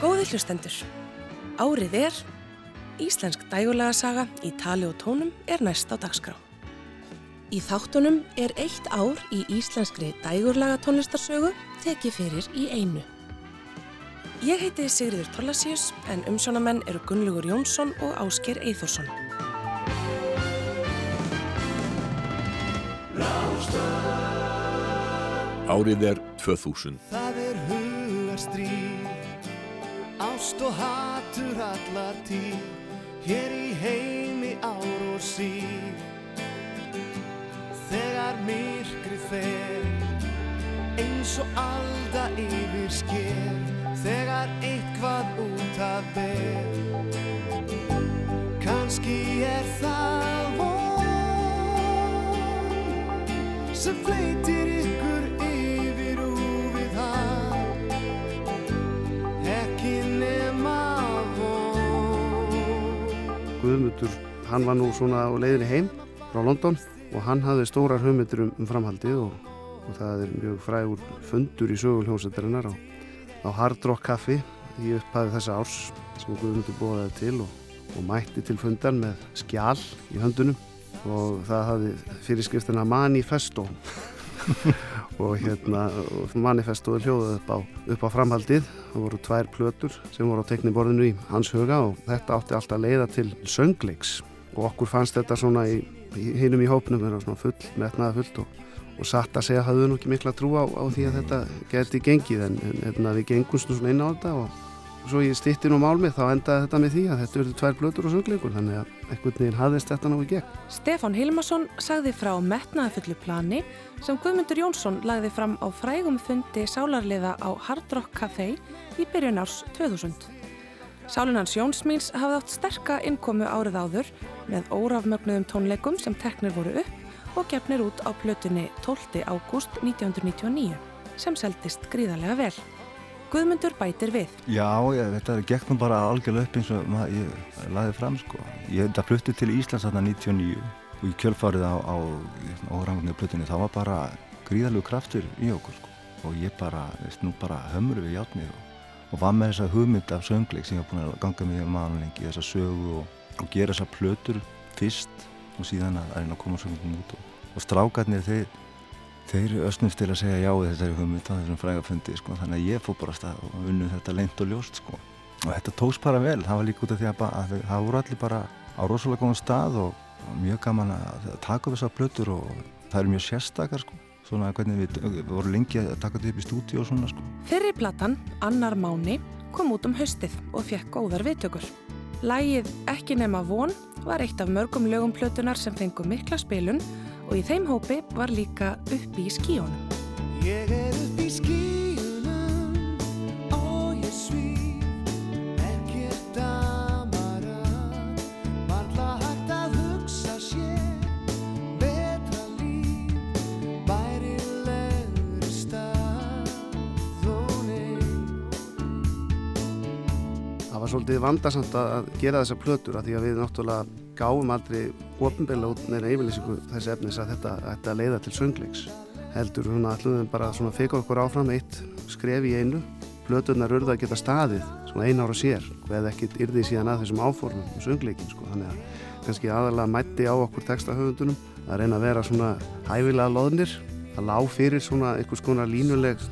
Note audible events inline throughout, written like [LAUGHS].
Góði hlustendur, árið er, Íslensk dægulega saga í tali og tónum er næst á dagskrá. Í þáttunum er eitt ár í íslenskri dægurlaga tónlistarsögu tekið fyrir í einu. Ég heiti Sigriður Torlasíus en umsjónamenn eru Gunnlugur Jónsson og Ásker Eithórsson. Árið er 2000. Það er hugarstríð, ást og hatur allar tíð, hér í heimi ár og síð. Þegar myrkri fer, eins og alda yfir sker, þegar eitthvað út af ber. Kanski er það von sem fleitir Guðmundur, hann var nú svona á leiðinni heim frá London og hann hafði stórar hugmyndir um, um framhaldið og, og það er mjög frægur fundur í sögulhjómsættarinnar á, á Hard Rock Café í upphæði þessa árs sem Guðmundur bóðaði til og, og mætti til fundan með skjál í höndunum og það hafði fyrirskriftina Manifesto [LAUGHS] og hérna og manifestoði hljóðið upp á, upp á framhaldið. Það voru tvær plötur sem voru á tekniborðinu í hans huga og þetta átti alltaf að leiða til söngleiks. Og okkur fannst þetta svona í, í hinum í hópnum svona full, metnaða fullt og, og satt að segja hafðu nú ekki mikla trú á, á því að þetta geti gengið en, en, en við gengumst nú svona inn á þetta og svo ég stýtti nú málmið þá endaði þetta með því að þetta verður tvær plötur og söngleikur þannig að einhvern veginn hafðist þetta ná í gegn Stefán Hilmarsson sagði frá metnaðafullu plani sem Guðmundur Jónsson lagði fram á frægum fundi sálarliða á Hard Rock Café í byrjun árs 2000. Sálinans Jónsmíns hafði átt sterka innkomu árið áður með órafmögnuðum tónleikum sem teknir voru upp og gefnir út á plötunni 12. ágúst 1999 sem seldist gríðarlega vel. Guðmundur bætir við. Já, ég, þetta gekk nú bara algjörlega upp eins og maður, ég laði fram sko. Ég þetta flutti til Íslands þarna 99 og í kjölfarið á, á órangunni plötunni þá var bara gríðalegu kraftur í okkur sko. og ég bara, veist nú bara hömru við játnið og, og var með þessa hugmynd af söngleik sem ég var búin að ganga með maður lengi, þessa sögu og, og gera þessa plötur fyrst og síðan að reyna að koma söngleikum út og, og strákarnir þeir þeir östnumst til að segja já þessari hugmynd á þessum frægafundi sko. þannig að ég fór bara að stað og unnu þetta leint og ljóst sko. og þetta tóks bara vel það var líka út af því að, að það voru allir bara á rosalega góðan stað og, og mjög gaman að taka upp þessar blötur og það eru mjög sérstakar sko. svona hvernig við, við vorum lengi að taka þetta upp í stúdíu og svona sko. Fyrri platan, Annar Máni, kom út um haustið og fekk góðar viðtökur. Lægið Ekki nema von var eitt af mörgum lögum plötunar sem fengu mikla spilun og í þeim hópi var líka Uppi í skíunum. Ég er upp í skíunum og ég svíf ekkert amara varla hægt að hugsa sér betra líf bærilegri stað og nei Það var svolítið vandarsamt að gera þessar plötur að því að við náttúrulega gáum aldrei ofinbegla út neina yfirlýsingu þessi efnis að þetta að leiða til söngleiks. Heldur að alluðum bara svona fika okkur áfram eitt skref í einu. Plöturnar urða að geta staðið svona einn ára sér og eða ekkit yrði síðan að þessum áformum og söngleikin sko. Þannig að kannski aðalega mætti á okkur textahöfundunum að reyna að vera svona hæfilega loðnir að lá fyrir svona einhvers konar línuleg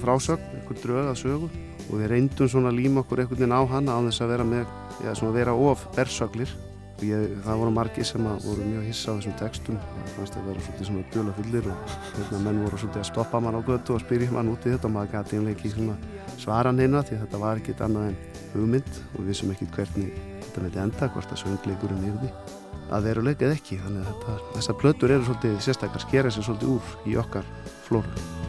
frásögn, einhver drög að sögu og við reyndum svona líma okkur einhvern veginn á hana á þess að vera með, já svona vera of bersöglir og ég, það voru margi sem voru mjög hissa á þessum textum. Það fannst að vera svolítið svona djöla fullir og hérna menn voru svolítið að stoppa mann á götu og spyrja mann út í þetta og maður gæti einlega ekki svona svara neina því þetta var ekkit annað en hugmynd og við vissum ekkit hvernig þetta myndi enda hvort að söngleikurinn yrði að veruleika eða ekki. Þannig að þetta, þessar plötur eru svolítið sérstakar skera sér svolítið úr í okkar flóru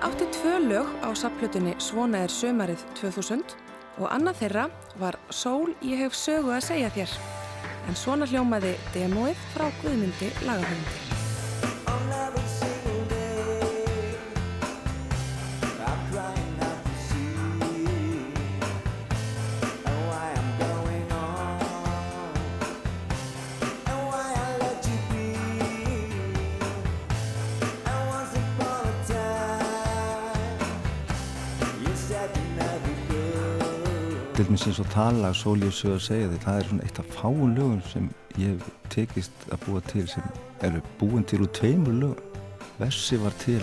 Sálinn átti tvö lög á saplutunni Svona er sömarið 2000 og annað þeirra var Sól ég hef sögu að segja þér en svona hljómaði demóið frá Guðmundi lagahöfundi. Eins og tala Sól ég sög að segja því það er svona eitt af fáun lögum sem ég hef tekist að búa til sem eru búin til úr tveimur lögum. Vessi var til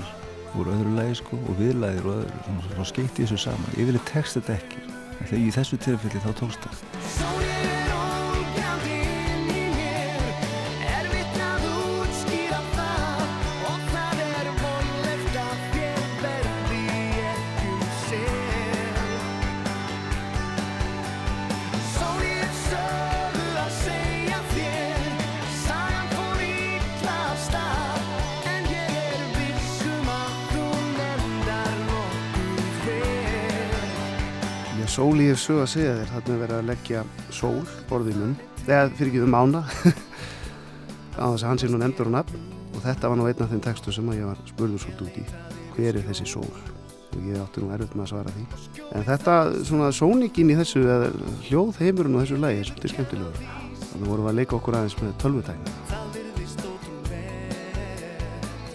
úr öðru lagi sko og viðlæðir og öðru svona, svona skeitt í þessu saman. Ég vilja texta þetta ekki. Þegar í þessu tilfelli þá tókst það sól ég hef sög að segja þér, þarna er verið að leggja sól, borðið mun, eða fyrir ekki um mána, [LAUGHS] á þess að hann sé nú nefndur og nafn og þetta var nú einn af þeim textu sem að ég var spurður svolítið út í, hver er þessi sól? Og ég átti nú erfitt með að svara því. En þetta, svona sóningin í þessu, eða hljóð heimurinn á þessu lagi er svolítið skemmtilegur. Þannig vorum við að leika okkur aðeins með tölvutækna.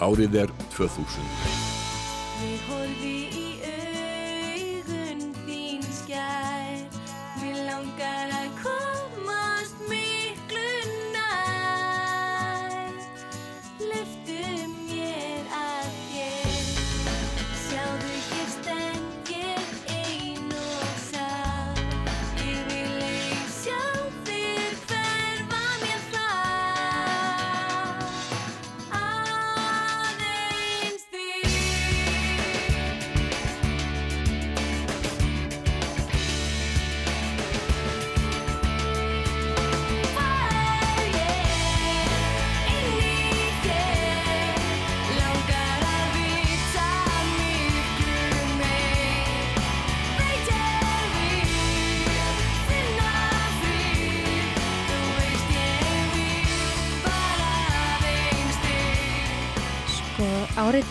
Árið er 2000.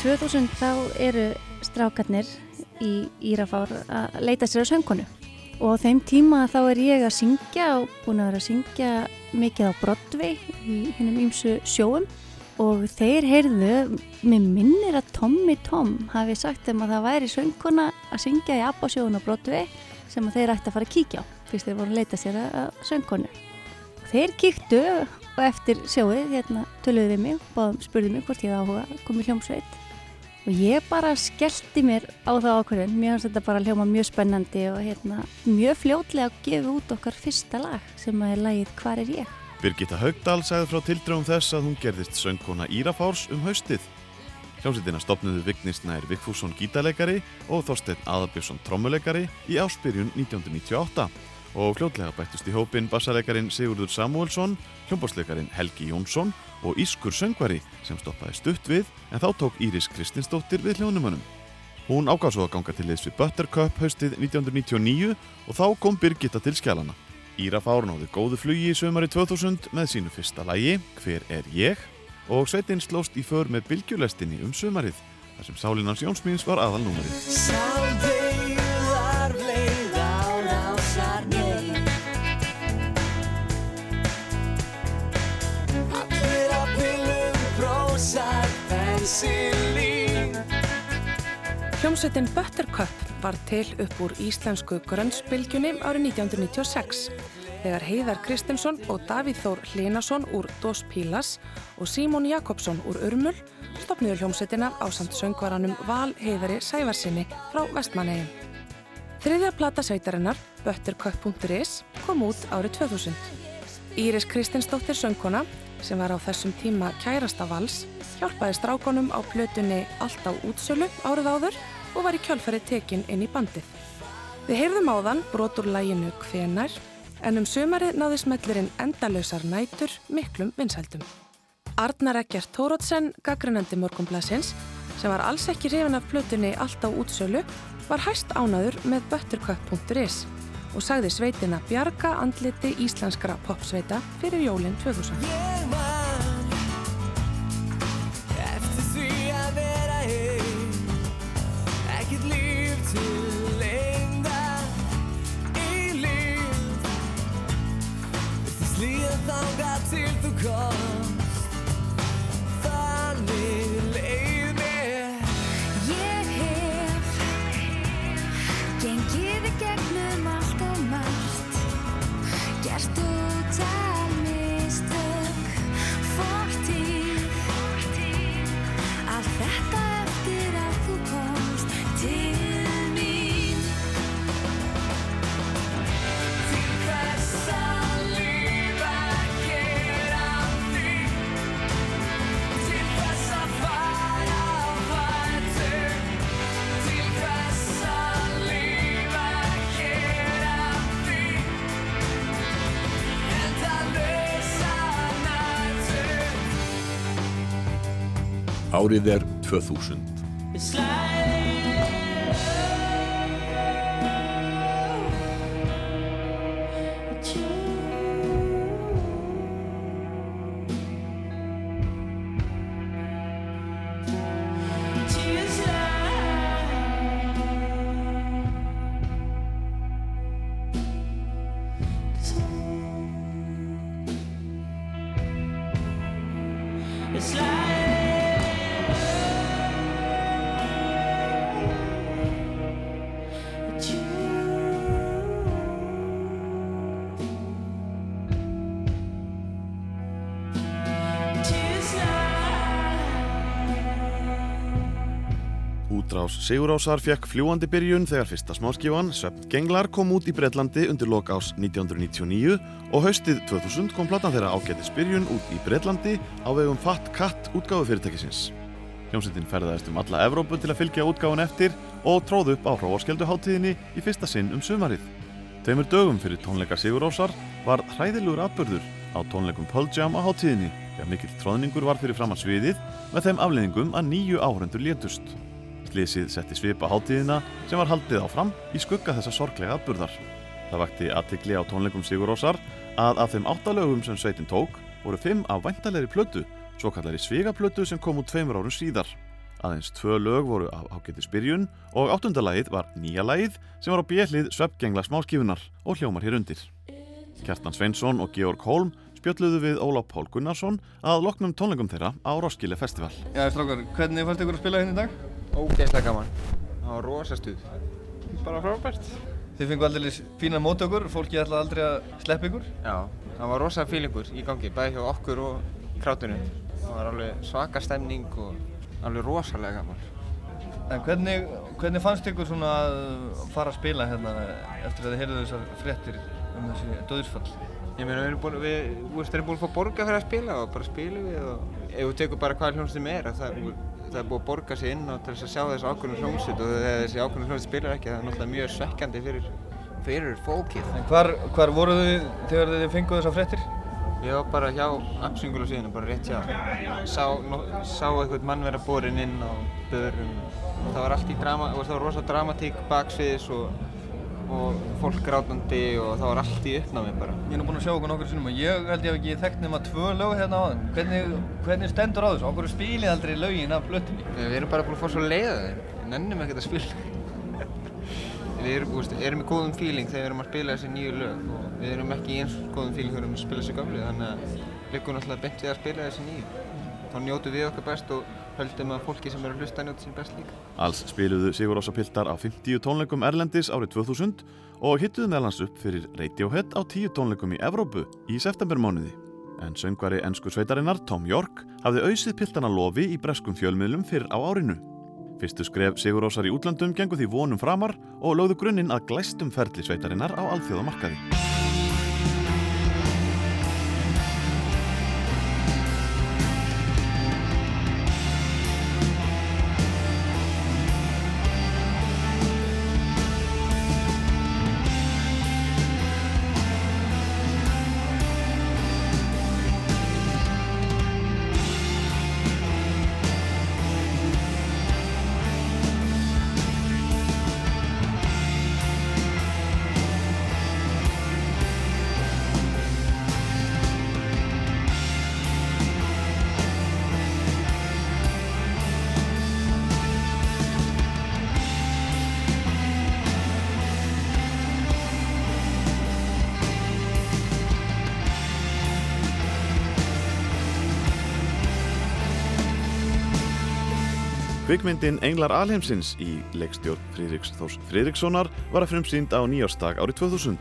2000 þá eru strákarnir í Írafár að leita sér á söngkonu. Og á þeim tíma þá er ég að syngja og búin að vera að syngja mikið á Broadway í hennum ýmsu sjóum. Og þeir heyrðu, mér minnir að Tommy Tom hafi sagt þeim að það væri söngkona að syngja í Abba sjóun á Broadway sem þeir ætti að fara að kíkja á fyrst þeir voru að leita sér að söngkonu. Þeir kíktu og eftir sjóið hérna töluðu við mig, báðum, spurðu mig hvort ég áhuga í hljómsveit og ég bara skellti mér á það ákvörðun, mér finnst þetta bara hljóma mjög spennandi og hérna mjög fljótlega að gefa út okkar fyrsta lag sem að er lagið Hvar er ég? Birgitta Haugdal sagði frá tildröfum þess að hún gerðist söngkona Írafárs um haustið. Hljómsveitina stopnuðu Vignisnær Vigfússon gítarleikari og Þorsteinn Aðabjörnsson trommuleikari í áspyrjun 1998 og fljótlega bættust í hópin bassaleikarin Sigurður Samuelsson, hljómbásleikarin Helgi Jónsson og Ískur söngvari sem stoppaði stutt við en þá tók Íris Kristinsdóttir við hljónumönum. Hún ágaf svo að ganga til liðs við Buttercup haustið 1999 og þá kom Birgitta til skjálana. Íra Fár náði góðu flugi í sömari 2000 með sínu fyrsta lægi, Hver er ég? Og Sveitin slóst í för með bylgjulestinni um sömarið, þar sem Sálinans Jónsmíns var aðalnúmerið. Sáldegiðar Hljómsveitin Buttercup var til upp úr íslensku grönnsbylgjunni árið 1996 þegar Heiðar Kristinsson og Davíð Þór Hlinason úr Dos Pilas og Símón Jakobsson úr Urmul stopniður hljómsveitina á samt söngvaranum Val Heiðari Sævarsinni frá Vestmannegjum. Þriðja plata sveitarinnar, buttercup.is, kom út árið 2000. Íris Kristinsdóttir söngkona, sem var á þessum tíma kærasta vals, hjálpaði strákonum á plötunni Allt á útsölu árið áður og var í kjölfari tekin inn í bandið. Við heyrðum áðan brotur læginu Hvenar, en um sömarið náði smellurinn endalausar nætur miklum vinsældum. Arnar Ekkert Tórótsen, gaggrinandi morgunblæsins, sem var alls ekki hrifin af plötunni allt á útsölu, var hæst ánaður með buttercup.is og sagði sveitina bjarga andliti íslenskra popsveita fyrir jólinn 2000. til Árið er 2000. Sigurásar fekk fljúandi byrjun þegar fyrsta smáskífan, Svept Genglar, kom út í Bretlandi undir lok ás 1999 og haustið 2000 kom platan þeirra ágætis byrjun út í Bretlandi á vegum Fat Cat útgáfu fyrirtækisins. Hljómsveitin ferðaðist um alla Evrópu til að fylgja útgáfun eftir og tróð upp á hróaskjölduháttíðinni í fyrsta sinn um sumarið. Tveimur dögum fyrir tónleika Sigurásar var hræðilegur atbörður á tónleikum Pearl Jam á háttíðinni þegar mikill tróðningur var fyrir framann sviðið með þeim afleiðingum að nýju áhörundur létust. Slísið setti svipa hátíðina sem var haldið áfram í skugga þessa sorglega atburðar. Það vakti aðtikli á tónleikum Sigurósar að af þeim áttalögum sem sveitin tók voru fimm af væntalegri plötu, svo kallari svigaplötu sem kom út tveimur árum síðar. Aðeins tvö lög voru af ágætis byrjun og áttundalagið var nýja lagið sem var á bjellið sveppgengla smáskifunar og hljómar hér undir. Kjartan Sveinsson og Georg Holm spjöldluðu við Ólaf Pál Gunnarsson að loknum tónleikum þeirra á Roskilde Festival. Já, strákar, hvernig fannst ykkur að spila hérna í dag? Ógeðslega gaman. Það var rosa stuð. Bara frábært. Þið fengu aldrei fína mót okkur, fólki ætlaði aldrei að sleppa ykkur. Já, það var rosa fílingur í gangi, bæði hjá okkur og krátinu. Það var alveg svaka stemning og alveg rosalega gaman. En hvernig, hvernig fannst ykkur svona að fara að spila hérna eftir að þið heyrðu þessar fréttir um þessi döðsfall? Ég meina, við erum búin, við, veist, erum búin að fá borga fyrir að spila og bara spilum við og ef þú tekur bara hvað hljómsveitin er, það er, búið- það er búið að borga sig inn og til þess að sjá þessi ákveðnum hljómsveit og þegar þessi ákveðnum hljómsveit spilar ekki, það er náttúrulega mjög svekkjandi fyrir, fyrir fólkið. En hvar, hvar voru þið þegar þið fenguð þessar fréttir? Ég var bara hjá Appsingul og síðan, bara rétt hjá. Sá, no, sá einhvern mann vera borinn inn á börum. Það var allt í drama, það var rosa dramatík baksviðis og, og fólk grátandi og það var allt í uppnámi bara. Ég er nú búinn að sjá okkur nokkur sinnum og ég held ég hef ekki þekkt nema tvö lög hérna á þeim. Hvernig, hvernig stendur á þessu? Okkur spilið aldrei lögin af plötunni? Við erum bara búin að fá svo leiða þeim. Við nennum ekkert að spila. Við erum, veist, erum í góðum feeling þegar við erum að spila þessi nýju lög og við erum ekki í eins góðum feeling þegar við erum að spila þessi gamlu þannig að liggur náttúrulega beint við að spila þessi nýju. Þá njótum við okkar best og höldum að fólki sem eru að hlusta njóti sín best líka. Alls spiluðu Sigurása Piltar á 50 tónleikum Erlendis árið 2000 og hittuðu meðlans upp fyrir Radiohead á 10 tónleikum í Evrópu í septembermánuði. En söngvari ennsku sveitarinnar Tom York hafði auðsið piltana lofi í breskum fjölmiðlum fyrr á árinu. Fyrstu skref Sigurósar í útlandum gengu því vonum framar og lögðu grunninn að glæstum ferli sveitarinnar á alþjóðamarkaði. Kvikmyndin Englar Alheimsins í leikstjórn Friðriks Þórs Friðrikssonar var að frumsýnd á nýjársdag árið 2000.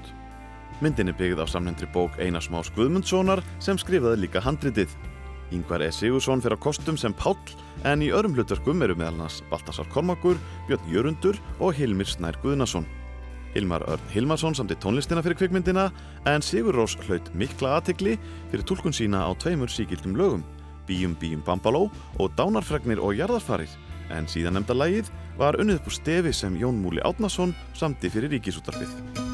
Myndin er byggð á samnefndri bók Einars Más Guðmundssonar sem skrifaði líka handritið. Yngvar E. Sigursson fyrir á kostum sem Páll en í öðrum hlutverkum eru meðal hans Baltasar Kormakur, Björn Jörundur og Hilmir Snær Guðnason. Hilmar Örn Hilmarsson samti tónlistina fyrir kvikmyndina en Sigur Rós hlaut mikla aðtegli fyrir tólkun sína á tveimur síkildum lögum, Bíum Bíum Bambaló og Dánarfregnir og Jarðarfarir en síðan nefnda lagið var unnið upp úr stefi sem Jón Múli Átnason samti fyrir ríkisútarfið.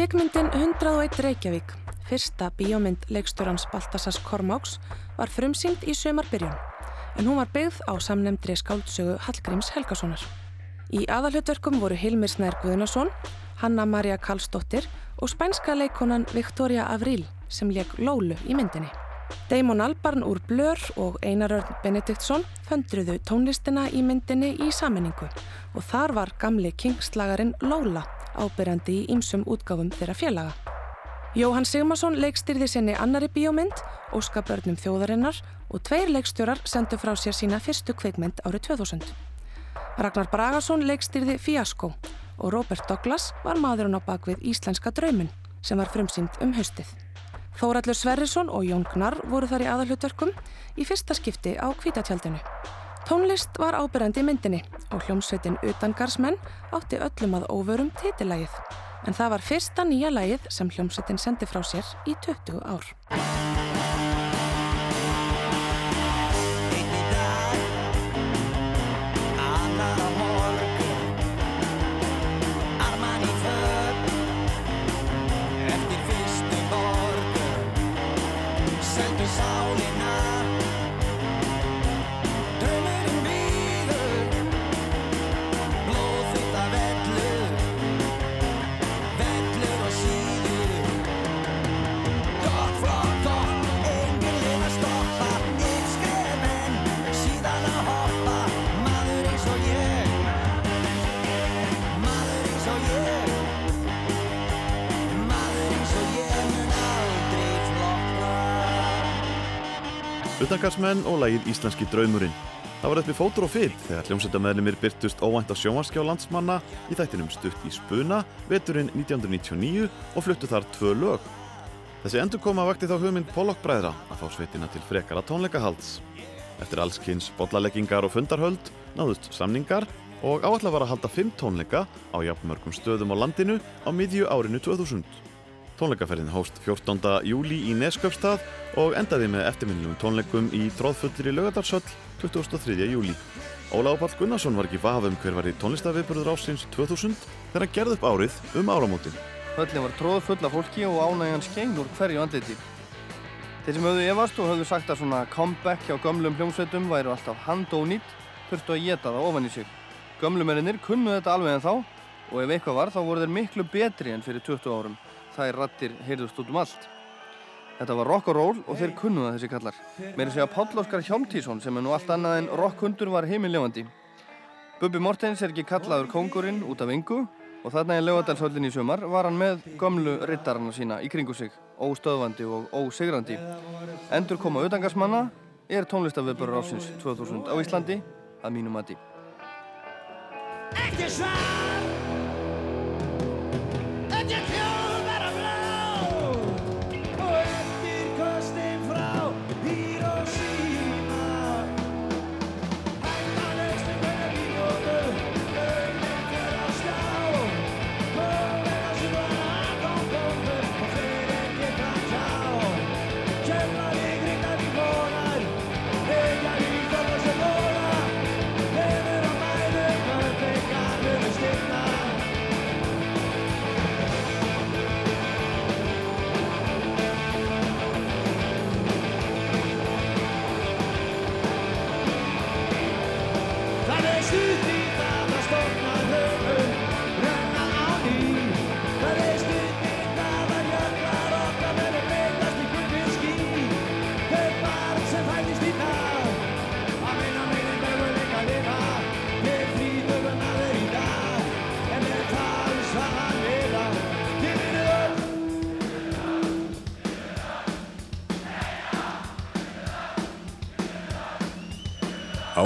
Kvikmyndin 101 Reykjavík, fyrsta bíómynd leikstjórans Baltasars Kormáks, var frumsýnd í sömarbyrjun, en hún var byggð á samnemndri skáldsögu Hallgríms Helgasonar. Í aðalhutverkum voru Hilmir Snær Guðnason, Hanna Maria Karlsdóttir og spænska leikonan Victoria Avril sem leik Lólu í myndinni. Damon Albarn úr Blur og Einar Örn Benediktsson föndruðu tónlistina í myndinni í sammenningu og þar var gamli kingslagarinn Lóla ábyrjandi í ýmsum útgáfum þeirra félaga. Jóhann Sigmarsson leikstýrði sinni annari bíómynd, Óska börnum þjóðarinnar og tveir leikstjórar sendu frá sér sína fyrstu kveikmynd árið 2000. Ragnar Bragason leikstýrði Fiasko og Robert Douglas var maðurinn á bakvið Íslenska draumin sem var frumsýnd um haustið. Þórallur Sverrisson og Jón Gnarr voru þar í aðalhutverkum í fyrsta skipti á kvítatjaldinu. Tónlist var ábyrjandi í myndinni og hljómsveitin Utangarsmenn átti öllum að óvörum titillægið. En það var fyrsta nýja lægið sem hljómsveitin sendi frá sér í 20 ár. Utangarsmenn og lagið Íslenski draumurinn. Það var uppi fótur og fyrt þegar hljómsveitamæðlimir byrtust óvænt á sjónvarskjá landsmanna í þættinum Stutt í spuna veturinn 1999 og fluttu þar tvö lög. Þessi endurkoma vakti þá hugmynd Pollock bræðra að fá sveitina til frekara tónleikahalds. Eftir allskynns bollaleggingar og fundarhöld náðust samningar og áallega var að halda fimm tónleika á jafnmörgum stöðum á landinu á miðju árinu 2000. Tónleikaferðin hóst 14. júli í Nesköpstað og endaði með eftirminnilum tónleikum í tróðfullri lögadarsöll 23. júli. Óláf Pall Gunnarsson var ekki vafum hver var í tónlistaviðburður ásins 2000 þegar hann gerði upp árið um áramótin. Höllin var tróð full af fólki og ánægjan skein úr hverju andliti. Þeir sem höfðu efast og höfðu sagt að svona comeback hjá gömlum hljómsveitum væru alltaf handónýtt þurftu að geta það ofan í sig. Gömlumerinnir kunnu þetta alveg en þá og ef eitthvað var þá voru þeir miklu betri en fyrir 20 árum. Þær rattir heyrðust út um allt. Þetta var rock og roll og þeir kunnu það þessi kallar. Meiri segja Páll Óskar Hjálmtísson sem er nú allt annað en rockhundur var heimiljóðandi. Bubbi Mortens er ekki kallaður kóngurinn út af yngu og þarna í Laugadalshöllin í sumar var hann með gömlu rittarana sína í kringu sig, óstöðvandi og ósigrandi. Endur koma utangarsmanna er tónlistaföðbörur ásins 2000 á Íslandi að mínu mati. Ekki svar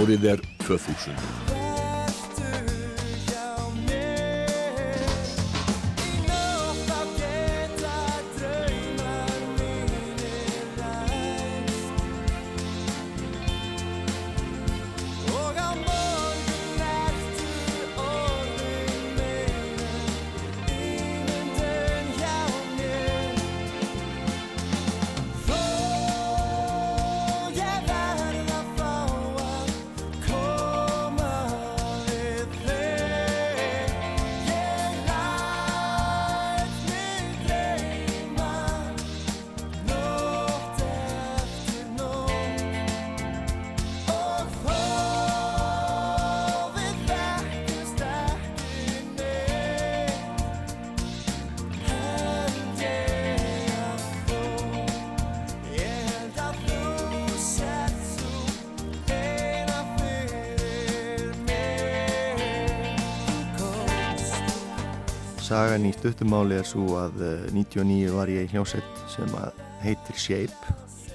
Árið er 2000. stuttumáli er svo að eh, 99 var ég í hljómsveit sem heitir Shape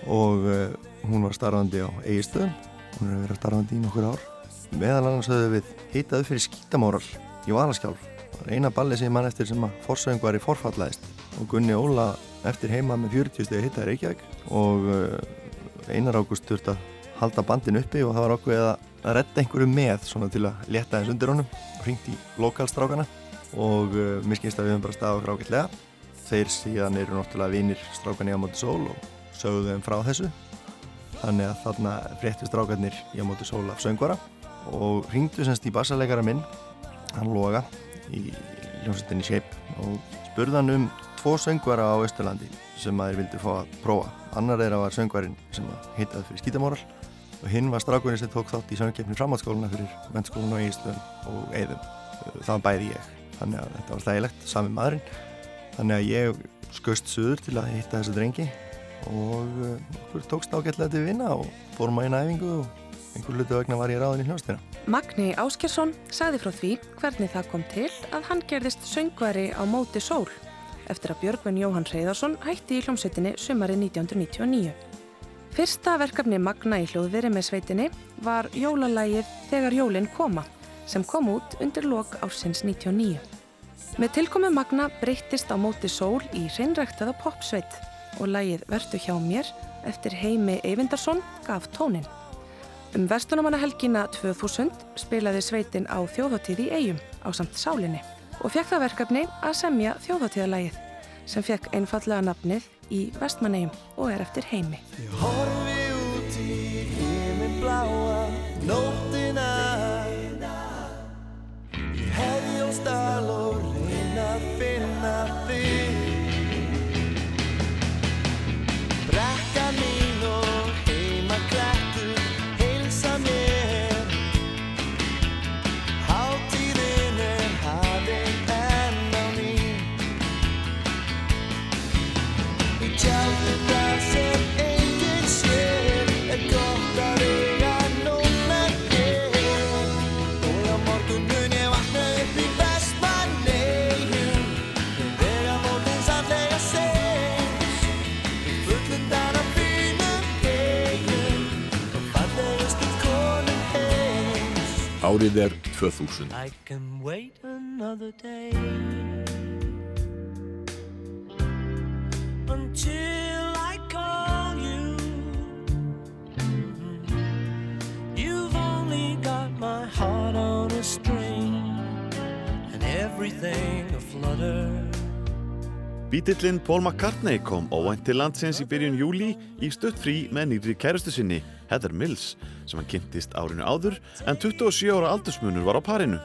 og eh, hún var starfandi á eigistöðum. Hún er verið starfandi í nokkur ár. Meðal annars höfðu við heitað fyrir skítamóral í Valaskjálf. Það var eina balli sem mann eftir sem að forsöngvari forfallaðist og Gunni Óla eftir heima með 40 stegi heitaði Reykjavík og eh, Einar Ágúst þurfti að halda bandin uppi og það var okkur að redda einhverju með svona til að létta eins undir honum og hringt í lokalstrákana og uh, mér skynst að við höfum bara staðið okkur ágætlega. Þeir síðan eru náttúrulega vinir strákan í Amóti Sól og sögðu þeim frá þessu. Þannig að þarna fréttu strákarnir í Amóti Sól af söngvara. Og hringdu semst í bassaleikara minn hann Loga í hljómsveitinni Shape. Og spurði hann um tvo söngvara á Östurlandi sem að þeir vildu fá að prófa. Annar þeirra var söngvarinn sem heitaði fyrir skítamóral og hinn var strákurinn sem tók þátt í söngkeppni framhaldsskóluna fyrir mennskólinu og eigistöðum og eigðum það bæði ég þannig að þetta var þægilegt, sami maðurinn. Þannig að ég skust suður til að hitta þessa drengi og uh, okkur tókst ágætlega til vinna og fórum að eina æfingu og einhver hlutu vegna var ég ráðin í hljóstina Magni Áskersson sagði frá því hvernig það kom til að hann gerðist söngvari á móti sól eftir að Björgvin Jóhann Reyðarsson hætti í hljómsveitinni sumarið 1999. Fyrsta verkefni Magna í hljóðveri með sveitinni var jólalægið Þegar jólinn koma sem kom út undir lok ársins 99. Með tilkomu Magna breyttist á móti sól í hreinræktaða popsveit og lægið Vertu hjá mér eftir Heimi Eyvindarsson gaf tónin. Um Vestunamannahelgina 2000 spilaði sveitin á þjóðháttíð í eigum á samt sálinni og fekk það verkefni að semja þjóðháttíðalægið sem fekk einfallega nafnið í Vestmannegjum og er eftir heimi. Árið er 2000. Bítillinn Paul McCartney kom óvænt til landsins í byrjun júli í stutt frí með nýri kærustu sinni, Heather Mills, sem hann kynntist árinu áður en 27 ára aldursmunur var á parinu.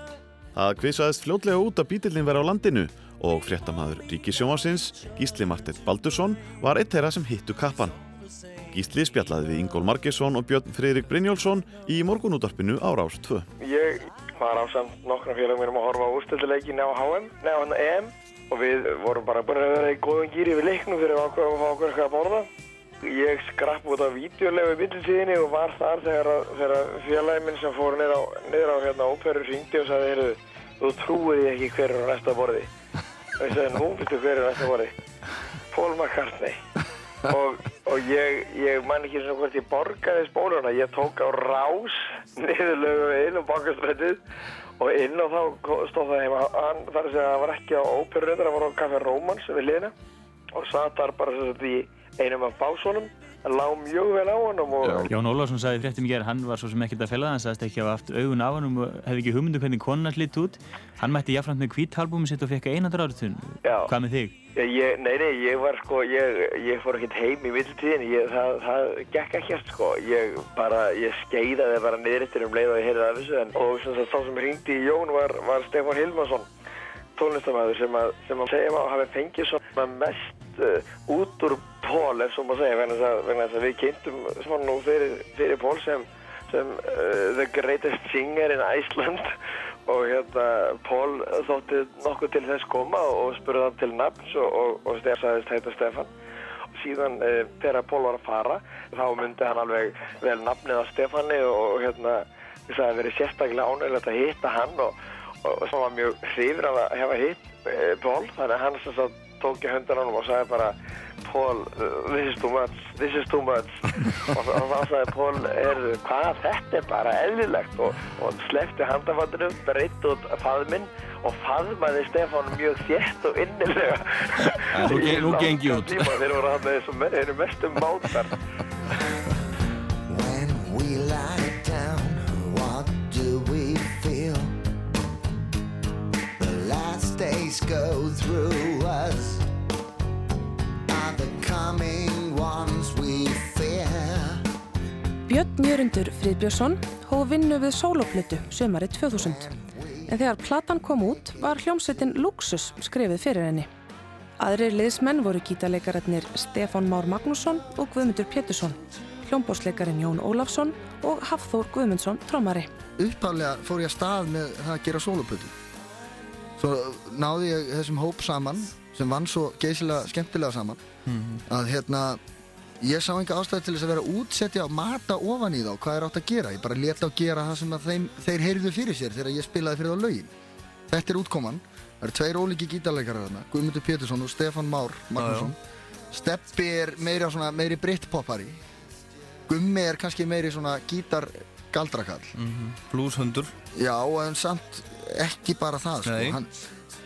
Það kvisaðist fljótlega út að bítillinn verið á landinu og fréttamaður Ríkisjómasins, Gísli Martett Baldursson, var eitt þeirra sem hittu kappan. Gísli spjallaði við Ingól Margesson og Björn Freyrik Brynjólfsson í morgunúttarpinu á Rás 2. Ég var á samt nokkrum félagum mínum að horfa á úrstöldleikin á HM, neða hann EM og við vorum bara búin að vera í góðum gýri við leiknum fyrir að ákveða að fá okkur eitthvað að borða. Ég skrapp út af vídeolegu bílsíðinni og var þar þegar, þegar félagin minn sem fór niður á, á hérna óperu ringdi og sagði, heyrðu, þú trúið því ekki hver er á næsta borði. Og ég sagði, nú, veistu hver er á næsta borði? Paul McCartney. og, og ég, ég man ekki svona hvort ég borgaði spóluna ég tók á rás niður lögum og bankastrætið og inn og þá stóð það heima. Þar að segja að það var ekki á óperuröndar það var á Café Romans við liðina og satt þar bara í einum af básunum það lág mjög vel á honum og Jón Ólafsson sagði í fréttum í gerð, hann var svo sem ekkert að fela það, hann sagðist ekki að hafa haft augun af hann og hefði ekki hugmyndu hvernig konuna slitt út. Hann mætti jáfnframt með kvítalbúmi sitt og fekk einandra áratun. Hvað með þig? ég, ég, nei, nei, ég var sko ég, ég fór ekkert heim í mittiltíðin ég, það, það gekk ekkert sko ég bara, ég skeiðaði bara niður eftir um leið og ég heyrði af þessu en, og sem sagt, þá sem hringdi í Jón var, var Stefán Hilmarsson tónlistamæður sem að, sem að segja maður hafi fengið svona mest uh, út úr Pól ef svo maður segja vegna þess að, við kynntum svona nú fyrir, fyrir Pól sem, sem uh, the greatest singer in Iceland. [LAUGHS] Og hérna Pól þótti nokkuð til þess koma og spurði hann til nafns og, og, og Stefán sagðist heita Stefán og síðan uh, þegar Pól var að fara þá myndi hann alveg vel nafnið á Stefáni og, hérna að það verið sérstaklega ánægilegt að hitta hann og og svo var mjög hrifur af að hefa hitt e, Pól þannig að hann sem sagt tók í höndan honum og sagði bara Pól, uh, this is too much, this is too much. [LAUGHS] Og, þá sagði Pól hvað, þetta er bara eðlilegt. Og, og slefti handafatinu breytt út faðminn og faðmaði Stefán mjög þétt og innilega. [LAUGHS] Nú Í ge- nú langan geng ég út. þeir voru hann þessum þeir eru mestum mátar [LAUGHS] days go through us. Are the coming ones we fear? Björn Jörundur Friðbjörnsson hóf vinnu við sólóplötu sömari 2000. En þegar platan kom út var hljómsveitin Luxus skrifið fyrir henni. Aðrir liðsmenn voru gítarleikararnir Stefán Már Magnússon og Guðmundur Pétursson, hljómbásleikarin Jón Ólafsson og Hafþór Guðmundsson trommari. upphaflega fór ég að stað með það að gera soloplötu svo náði ég þessum hóp saman sem vann svo geysilega skemmtilega saman að hérna ég sá enga ástæði til þess að vera að útsetja og mata ofan í þá hvað er átt að gera. Ég bara leta á gera það sem þeim, þeir heyrðu fyrir sér þegar ég spilaði fyrir þá lögin. Þetta er útkoman, það eru tveir ólíki gítarleikarar þarna, Guðmundur Pétursson og Stefán Már Magnússon. Steppi er meiri, svona, meiri brittpoppari Gummi er kannski meiri svona gítar galdrakall Blueshundur Já, en samt ekki bara það sko. Hann,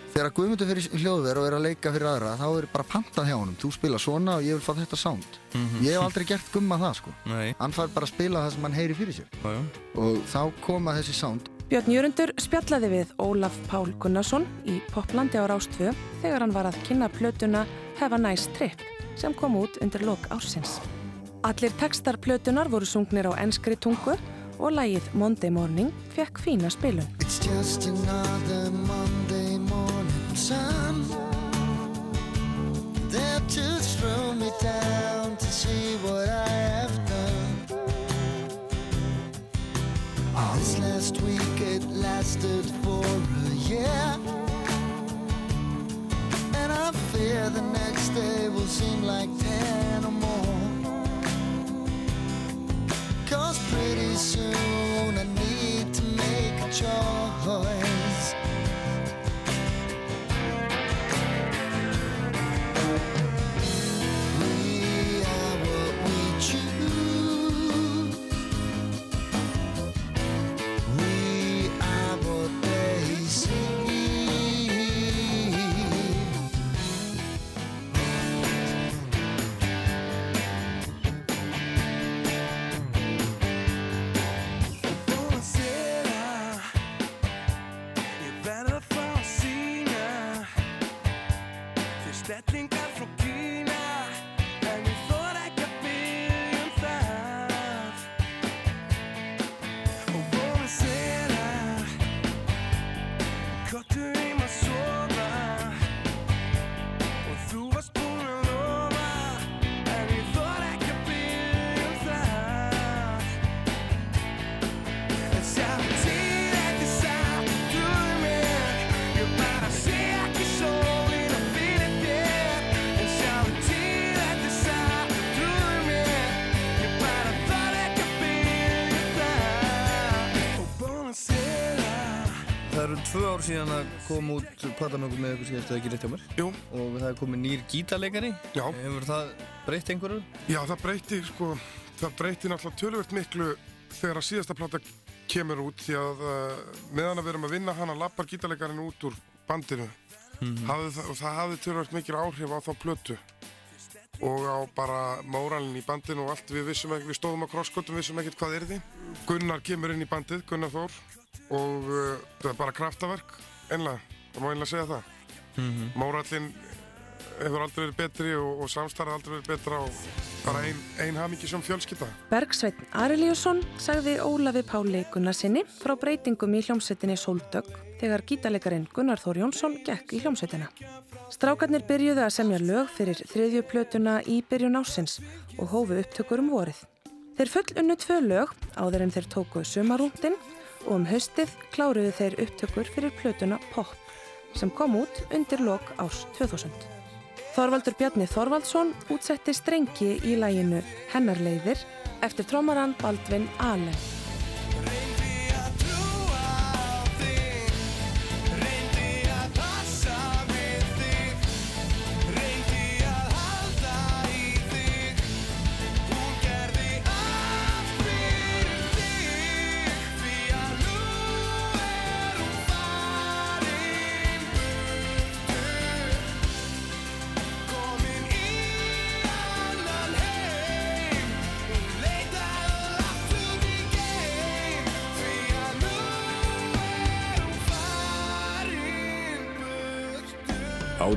Þegar Guðmundur fyrir hljóðver og er að leika fyrir aðra þá er bara pantað hjá honum Þú spila svona og ég vil fá þetta sound Mhm. Ég hef aldrei gert gumma það sko Nei. Hann fær bara að spila það sem hann heyri fyrir sér Já, já. Og þá koma þessi sound Björn Jörundur spjallaði við Ólaf Pál Gunnarsson í Poplandi á Rástvö þegar hann var að kynna plötuna Have a Nice Trip sem kom út undir lok ársins. Allir textar plötunar voru sungnir á enskri tungu og lagið Monday Morning fekk fína spilun. It's just another Monday morning sun. They're to throw me down to see what I have done. This last week it lasted for a year. And I fear the next day will seem like ten or more. Cause pretty soon I need to make a choice. think I ár síðan að koma út platamöngum með ykkur síðast eða ekki rétt hjá mér. Jú. Og það er komið nýr gítarleikari. Já. Hefur það breytt einhverju? Já, það breyti, sko, það breyti náttúrulega tölvöld miklu þegar að síðasta plata kemur út því að uh, meðan að við erum að vinna hana lappar gítarleikarinn út úr bandinu Mhm. hafði það, og það hafði tölvöld mikil áhrif á þá plötu og á bara móralin í bandinu og allt við ekki, við stóðum á krosskotum, vissum ekkert hvað er því Gunnar kemur inn í bandið, Gunnar Þór og uh, það er bara kraftaverk einlega, það má einlega segja það Mhm. Mórallin hefur aldrei verið betri og, og samstarfið aldrei verið betra og bara ein, ein hamingisjum fjölskylda. Bergsveitn Arilíusson sagði Ólafi Páli Gunnarsinni frá breytingum í hljómsveitinni Sóldögg þegar gítalegarinn Gunnar Þór Jónsson gekk í hljómsveitina. Strákarnir byrjuðu að semja lög fyrir þriðju plötuna í byrjun ásins og hófu upptökur um vorið. Þeir full unnu tvö lög áður en þeir tóku sumarúndin og um haustið kláruðu þeir upptökur fyrir plötuna Pop sem kom út undir lok árs 2000. Þorvaldur Bjarni Þorvaldsson útsetti strengi í læginu Hennar leiðir eftir trómaran Baldvin Allen.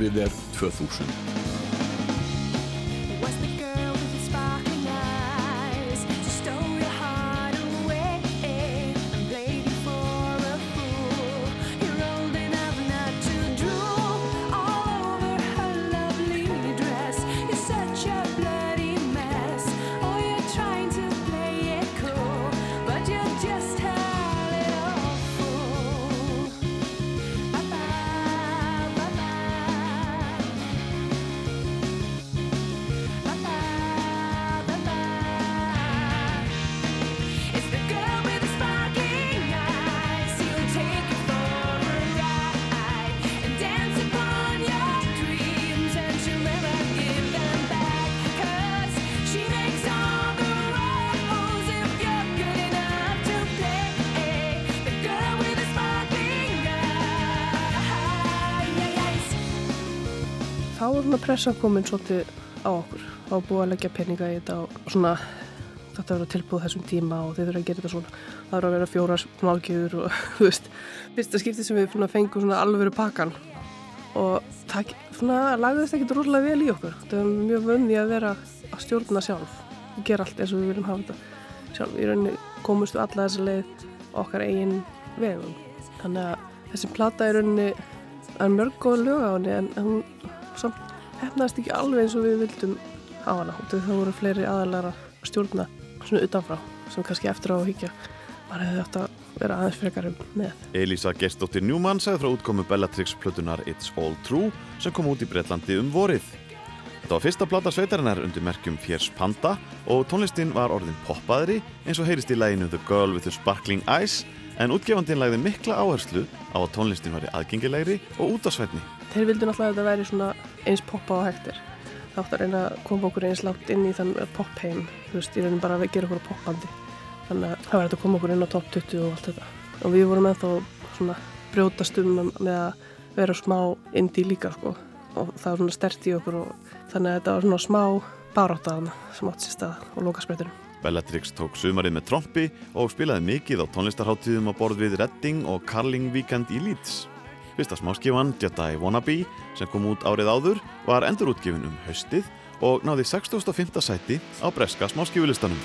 Árið er 2000. svona pressan komin svolítið á okkur. Var búið að leggja peninga í þetta og svona þetta verður tilbúið þessum tíma og þið þurfum að gera þetta svona. Það verður að vera fjórar málgjöður og [LAUGHS] þú veist, fyrsta skipti sem við fengum svona alvöru pakkan og það svona lagðist ekkert rosalega vel í okkur. Það var mjög vönni að vera að stjórna sjálf og gera allt eins og við viljum hafa þetta sjálf. Í rauninni komumst við alla þessa leið okkar eigin vegum. Þannig að þessi plata í rauninni er mörg góð lög á henni en hún samt hefnaðist ekki alveg eins og við vildum á hana. Og það voru fleiri aðalara að stjórna svona utanfrá sem kannski eftir á að higgja maður hefði átt að vera aðeins frekarum með. Elísa Gerstóttir Newman sagði frá útkomu Bellatrix plötunar It's All True sem kom út í Breitlandi um vorið. Þetta var fyrsta plata sveitarinnar undir merkjum Fjers Panda og tónlistin var orðin poppaðri eins og heyrist í læginu The Girl with the Sparkling Eyes en útgefandin lagði mikla áherslu á að tónlistin væri aðgengilegri og útásvætni. þeir vildu náttúrulega að þetta væri svona eins poppa og hægtir það átt að reyna að koma okkur eins látt inn í þann popheim þú veist, ég reyni bara að gera okkur poppandi. Þannig að það var að koma okkur inn á top 20 og allt þetta. Og við vorum ennþá svona brjótast um með að vera smá indie líka sko. Og það var svona stert í okkur og þannig að þetta var svona smá baráttaðan sem átt sér stað og lokasprettunum Bellatrix tók sumarið með trompi og spilaði mikið á tónlistarháttíðum á borð við Redding og Carling Weekend í Leeds. Fyrsta smáskifan, Jedi Wannabe, sem kom út árið áður, var endurútgifin um haustið og náði 65. sæti á breska smáskifulistanum.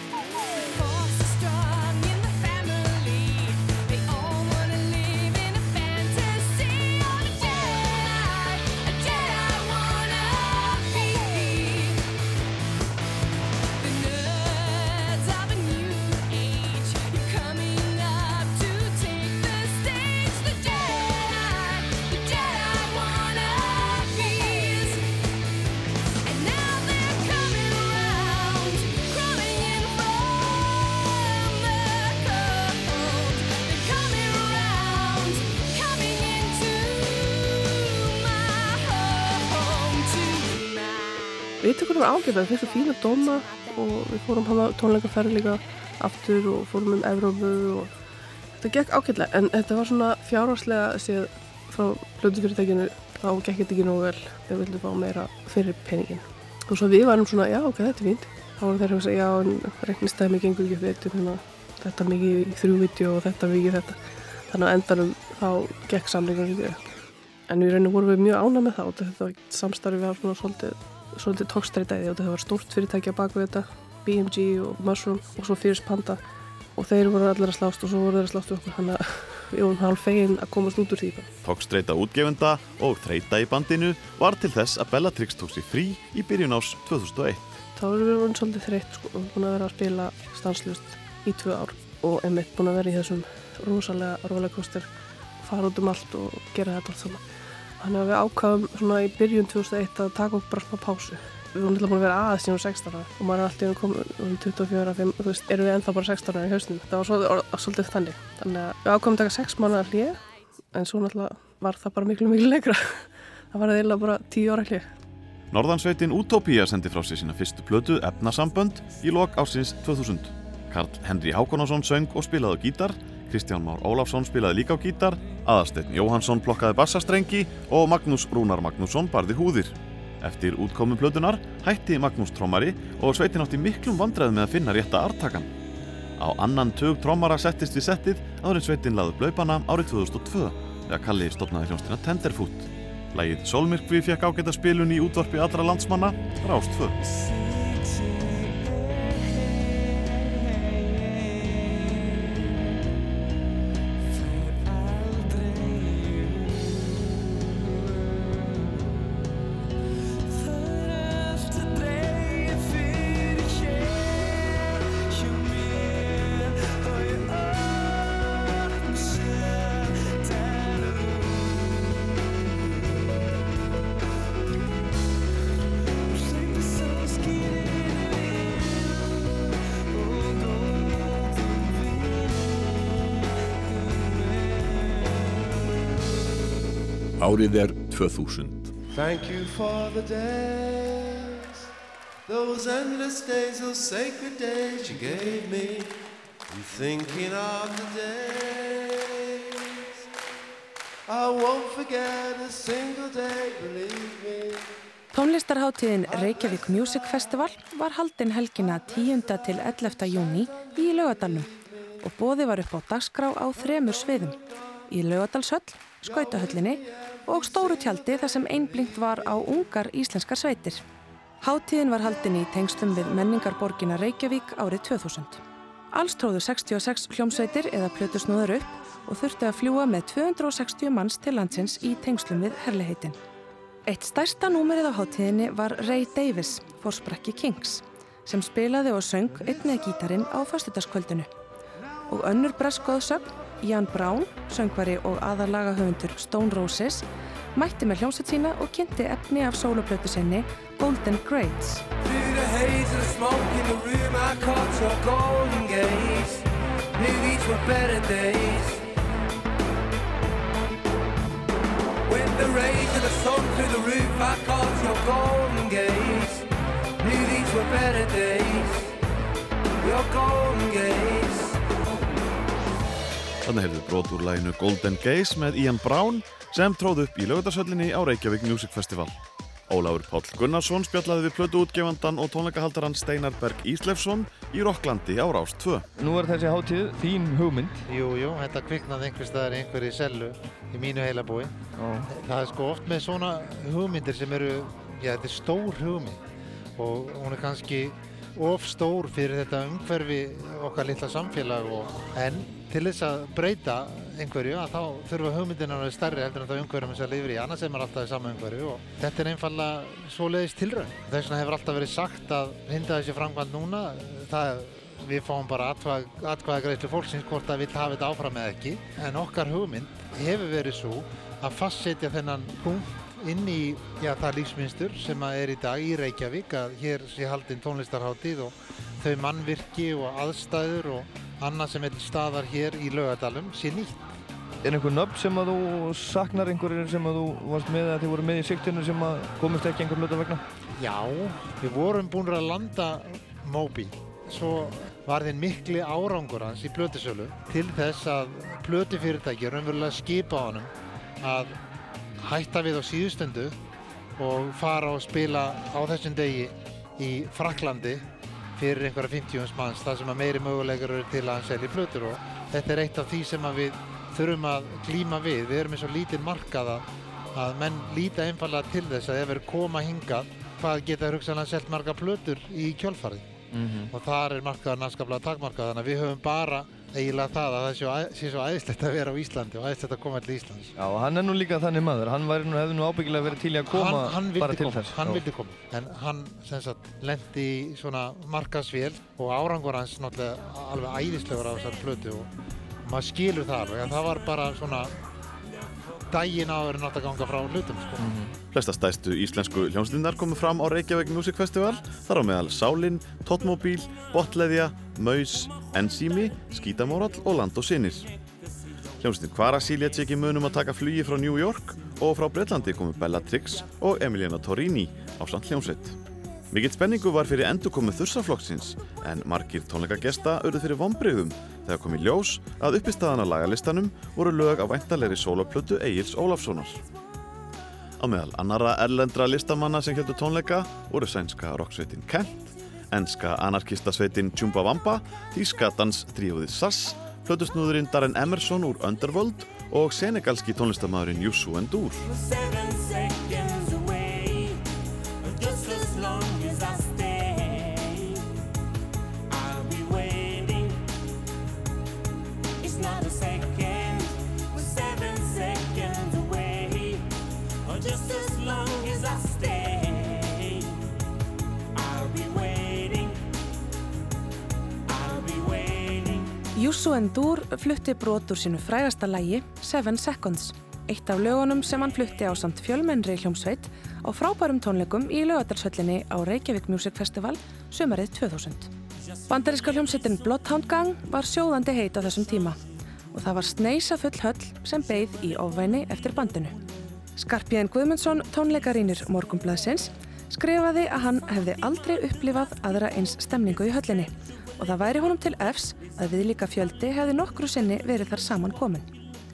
Ágætt, það fyrstu fína dóma og við fórum hana tónleikaferð líka aftur og fórum um Evrópu og þetta gekk ágætlega. En þetta var svona fjárhagslega séð frá blöndufyrirtækinu þá gekk þetta ekki nógu vel við vildum fá meira fyrir peningin og svo við varum svona, já ok, þetta er fínt. Þá voru þeir að segja, já en reiknistæmi gengur ekki fyrir þetta, þetta mikið í þrjú vídeo og þetta mikið þetta. Þannig að endanum þá gekk upp en í rauninu vorum við mjög ána með það og þetta samstarfi var svona svolítið, svolítið tókstreitaði og þetta var stórt fyrirtæki á baku þetta BMG og Mushroom og svo Fierce Panda og þeir voru allir að slást og svo voru þeir að slást við okkur þannig að við vorum hálf fegin að komast út úr því bara. Tókstreita útgefenda og þreita í bandinu var til þess að Bellatrix tók sér frí í byrjun ás 2001. þá erum við voru svolítið þreytt sko, og búin að vera að spila stanslust í tvö ár og einmitt búin að vera í þessum rosalega rollercoaster fara út um allt og gera þetta allt saman þannig að við ákvaðum svona í byrjun 2001 að taka okkur bara smá pásu. Við vorum alltaf búin að vera aðeins síðan 16 ára og maður er alltaf komið um 24 5, þú veist, erum við ennþá bara 16 ára í hausnum. Það var svolítið, svolítið þannig. Þannig að við ákvaðum að taka 6 mánuðar hlýja en svo náttúrulega var það bara miklu miklu lengra. [LAUGHS] Það var eða bara 10 ára hlýja Norðansveitin Utopía sendi frá sér sína fyrstu plötu Efnasambönd í lok ásins 2000. Karl Henry Hákonásson söng og spilaði gítar, Kristján Már Ólafsson spilaði líka á gítar, Aðarsteinn Jóhansson plokkaði bassastrengi og Magnús Rúnar Magnússon barði húðir. Eftir útkomu plötunar hætti Magnús trommari og sveitin átti miklum vandræðum með að finna rétta artakan. Á annan tug trommara settist við settið áður en sveitin laði blöipana árið 2002 þegar Kalli stopnaði hljónstina Tenderfoot. Lægið Solmyrkvi fekk ágæta spilun í útvarpi allra landsmanna, Rást Árið er 2000. Thank you for the days, those endless days, those sacred days you gave me. I'm thinking of the days I won't forget a single day, believe me. Tónlistarháttíðin Reykjavík Music Festival var haldin helgina 10. til 11. júni í Laugadalnum og bóði var upp á dagskrá á þremur sviðum í Laugadalshöll, Skautahöllinni og stóru tjaldi þar sem einblinkt var á ungar íslenskar sveitir. Háttíðin var haldin í tengslum við menningarborgina Reykjavík árið 2000. Alls tróðu 66 hljómsveitir eða plötu snúður upp og þurfti að fljúa með 260 manns til landsins í tengslum við herliheitin. Eitt stærsta númerið á háttíðinni var Ray Davis, fórsprakki Kings, sem spilaði og söng einnið gítarin á föstudagskvöldinu. Og önnur breskóðsögn, Jan Brown, söngvari og aðalagahöfundur Stone Roses, mætti með hljómsveit sína og kynnti efni af sóloplötu sinni Golden Grades. Through the Þannig heyrðu brot úr læginu Golden Gaze með Ian Brown sem tróð upp í lögutarsöllinni á Reykjavík Music Festival. Ólafur Páll Gunnarsson spjallaði við plötu útgefandan og tónleikahaldaran Steinar Berg Íslefsson í Rokklandi á Rást 2. Nú er þessi hátíð þín hugmynd. Jú, jú, þetta kviknaði einhver staðar í einhverju sellu í mínu heilabúi. Það er sko oft með svona hugmyndir sem eru, já þetta er stór hugmynd og hún er kannski of stór fyrir þetta umhverfi okkar litla samfélag og en til þess að breyta einhverju að þá þurfa hugmyndina að vera stærri heldur en það umhverjum sem það lifir í annars er maður alltaf í sama umhverju og þetta er einfallega svoleiðis tilraun. Þess vegna hefur alltaf verið sagt að hinda þessi framkvæmd núna það við fáum bara atkvæða greiðslu fólksins hvort það vil hafa þetta áfram eða ekki en okkar hugmynd hefur verið svo að fastsetja þennan punkt inn í já, það lífsmynstur sem að er í dag í Reykjavík að hér sé haldinn tónlistarháttíð og þau mannvirki og aðstæður og annað sem er staðar hér í Laugadalum sé nýtt. er einhver nöfn sem að þú saknar einhverjir sem að þú varst með að þið voru með í siktinu sem að komist ekki einhver hluta vegna? Já, við vorum búin að landa Moby. Svo var þeim mikli árangur hans í plötusölu til þess að plötufyrirtæki raunverulega skipa honum að hætta við á síðustundu og fara og spila á þessum degi í Fraklandi fyrir einhverja 50 manns þar sem að meiri möguleikar eru til að hann selji plötur og þetta er eitt af því sem við þurfum að glíma við. Við erum eins og lítið markaða að menn líta einfallega til þess að ef þeir koma hingað hvað geta hugsanlega selt marga plötur í kjölfarið Mhm. og þar er markaðan afskaplega takmarkað þannig að við höfum bara eiginlega það að það sé, svo æðislegt að vera á Íslandi og æðislegt að koma til Íslands. Já, hann er nú líka þannig maður, hann væri nú, hefði nú ábyggilega verið til í að koma hann, hann bara til þess. hann vildi koma en hann sem sagt lendi í svona markasvél og árangur hans náttúrulega alveg æðislegur á þessari plötu og maður skilur það alveg en það var bara svona daginn áður en átt að ganga frá hlutum sko. Flesta stæstu íslensku hljómslinnar komu fram á Reykjavík Music Festival, þar á meðal Sálin, Totmobil, Botleðja, Maus, Enzými, Skítamórall og Land og Sinir. Hljómsveitin Kvarasí létt sér ekki munum að taka flugi frá New York og frá Breitlandi komu Bellatrix og Emiliana Torrini á samt hljómsveit. Mikill spenningu var fyrir endurkomu þursaflokksins en margir tónleikagesta urðu fyrir vonbreyðum þegar kom í ljós að uppistaðan á lagalistanum voru lög af væntalegri sólaplötu Egils Ólafssonar. Á meðal annara erlendra listamanna sem heldur tónleika voru sænska rocksveitin Kent, enska anarkistasveitin Chumbawamba, þýska danstríóðið Sass, plötusnúðurinn Darren Emerson úr Underworld og senegalski tónlistamæðurinn Youssou N'Dour. Youssou N'Dour flutti brot úr sínu frægasta lægi Seven Seconds, eitt af lögunum sem hann flutti á samt fjölmennri hljómsveit á frábærum tónleikum í lögadarsöllinni á Reykjavík Music Festival sömarið 2000. Bandaríska hljómsveitin Bloodhound Gang var sjóðandi heit á þessum tíma og það var sneisa full höll sem beigð í ofvæni eftir bandinu. Skarpjæðin Guðmundsson, tónleikarínir Morgumblaðsins, skrifaði að hann hefði aldrei upplifað aðra eins stemningu í höllinni og það væri honum til efs að við líka fjöldi hefði nokkru sinni verið þar saman komin.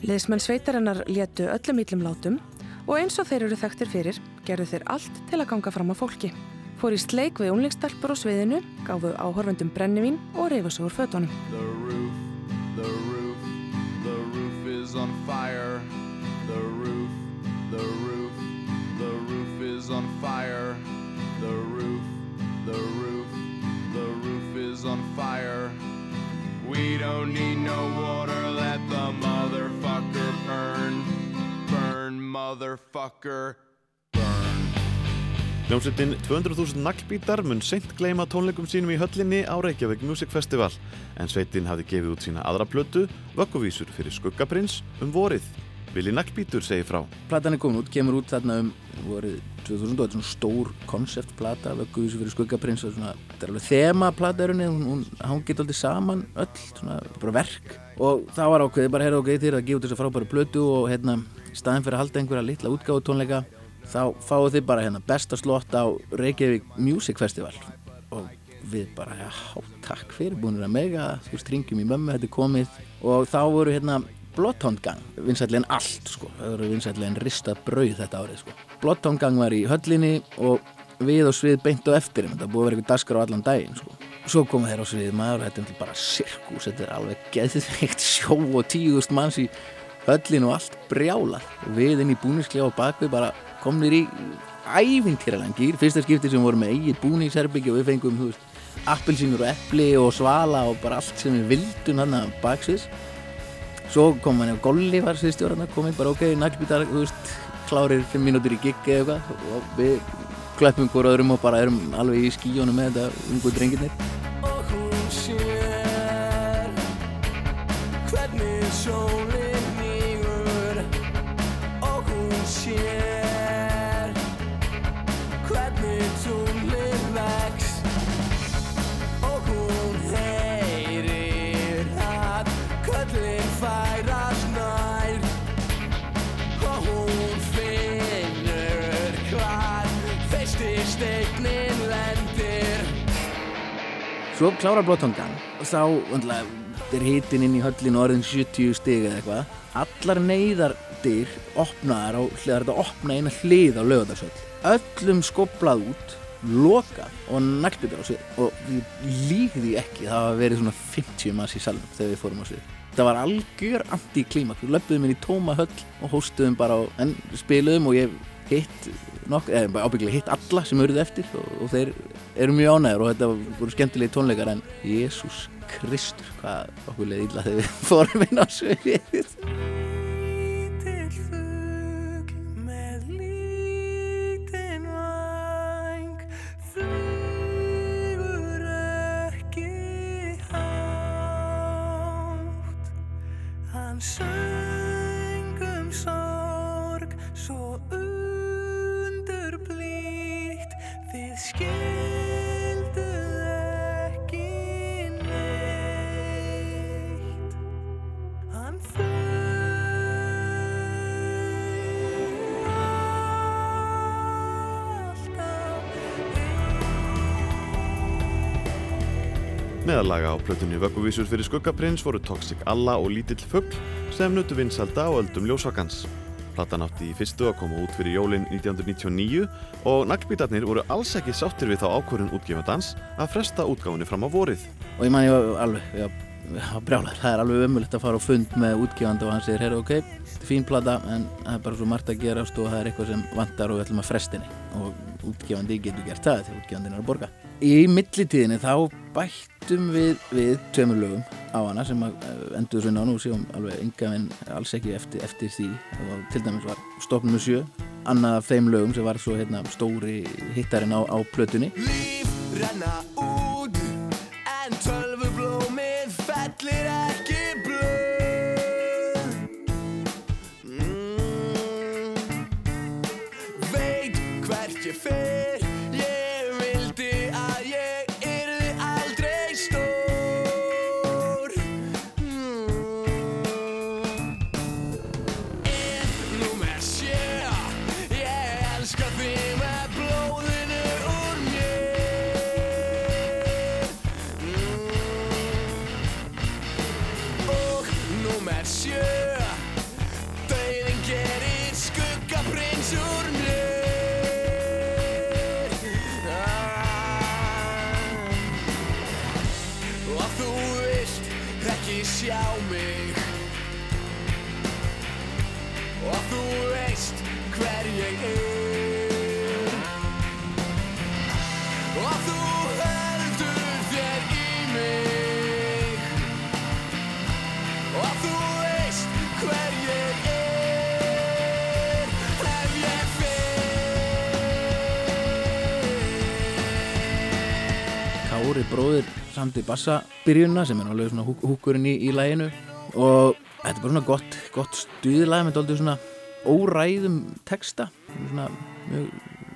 Liðsmenn sveitarinnar létu öllum íllum látum og eins og þeir eru þekktir fyrir gerðu þeir allt til að ganga fram á fólki. Fór í sleik við unlingstelpur á sviðinu, gáfu áhorfendum brennivín og úr fötunum. The roof, the roof, the roof is on fire. The roof, the roof, the roof is on fire. Is on fire. We don't need no water, let the motherfucker burn. Burn, motherfucker. Hljómsveitin 200.000 naglbítar mun seint gleyma tónleikum sínum í höllinni á Reykjavík Music Festival en sveitin hafði gefið út sína aðra plötu, vögguvísur fyrir Skuggaprins, um vorið. Vili Naglbítur segir frá. Platan er komin út, kemur út þarna um vorið 2000 og þetta er svona stór konceptplata, vögguvísu fyrir Skuggaprins og svona, þetta er alveg þemaplata er henni, hún, hangið alltaf saman öll, svona bara verk. Og það var ákveðið, bara heyrðu okkur þér að gefa út þessa frábæru plötu og hérna staðin fyrir að halda einhverja litla útgáðu tónleika þá fáið þið bara hérna besta slott á Reykjavík Music Festival. Og við bara, já, takk fyrir búinir að mega, þú veist, ringjum í mömmu, þetta er komið. Og þá voru hérna Bloodhound Gang, vinsætlegin allt sko, það voru vinsætlegin ristað brauð þetta árið sko. Bloodhound Gang var í höllinni og við og svið beint á eftir þeim, þetta búið að vera eitthvað daskar á allan daginn sko. Svo komu þeir á svið maður og þetta er bara sirkus, þetta er alveg geðveikt sjó og tíðust manns í höllin og allt brjálað. Við inn í búningsklefa og bakvið bara komnir í ævintýralan gýr, fyrsta skipti sem vorum með eigið búningsherbyggja og við fengum, þú veist, appelsínur og epli og svala og bara allt sem við vildum hann að baksviðs svo kom hann ef Golli var sviðstjórn komið bara ok, naglbítar, þú veist klárir fimm mínútur í giggi eða eitthvað. Og við klöppum hvort öðrum og bara erum alveg í skíjónu með þetta ungu drengirnir. Og hvernig sólinn nýgur Og hún sér svo klárar blóttangan og þá vandlega, er hitin inn í höllin orðin 70 stig eða eitthvað. Allar neyðardyr opnaðar á, það er þetta opna eina hlið á lögadagsvöll öllum skoblað út lokað og naglbyttur á svið. Og ég lík því ekki það hafa verið svona 50 manns í salnum þegar við fórum á svið. Það var algjör anti-klímak við löpum inn í tóma höll og hóstuðum bara á, en spiluðum og ég hitt ábyggilega hitt alla sem eruð eftir og, og þeir eru mjög ánæður og þetta voru skemmtilegi tónleikar en Jésús Kristur hvað okkur leði illa þegar við [LAUGHS] fórum inn á sviðið. Með lítinn Meðalaga á plötunni Vögguvísur fyrir skuggaprins voru Toxic Alla og Lítill Fugl sem nutu vinsalda á öldum ljósakans. Platan átti í fyrstu að koma út fyrir jólinn 1999 og naglbítarnir voru alls ekki sáttir við þá ákvörðun útgefandans að fresta útgáfunni fram á vorið. og ég man ég var alveg, já, já, brjálar það er alveg ömulegt að fara á fund með útgefandi og hann segir, herru, ok, þetta er fín plata en það er bara svo margt að gerast og það er eitthvað sem vantar og við ætlum að frestinni og útgefandi getur gert það því útgefandinn er að borga í millitíðinni þá bættum við við tveimur lögum á hana sem eh, endur svona á nú séum alveg enga en alls ekki eftir, eftir því. Og til dæmis var stofnum með sjö annað af þeim lögum sem var svo hérna, stóri hittarinn á, á plötunni. Renna út samti bassabyrjunna sem er alveg svona húk, húkurinn í, í læginu og þetta er bara svona gott, gott stuðlag með dálítið svona óræðum texta. Svona mjög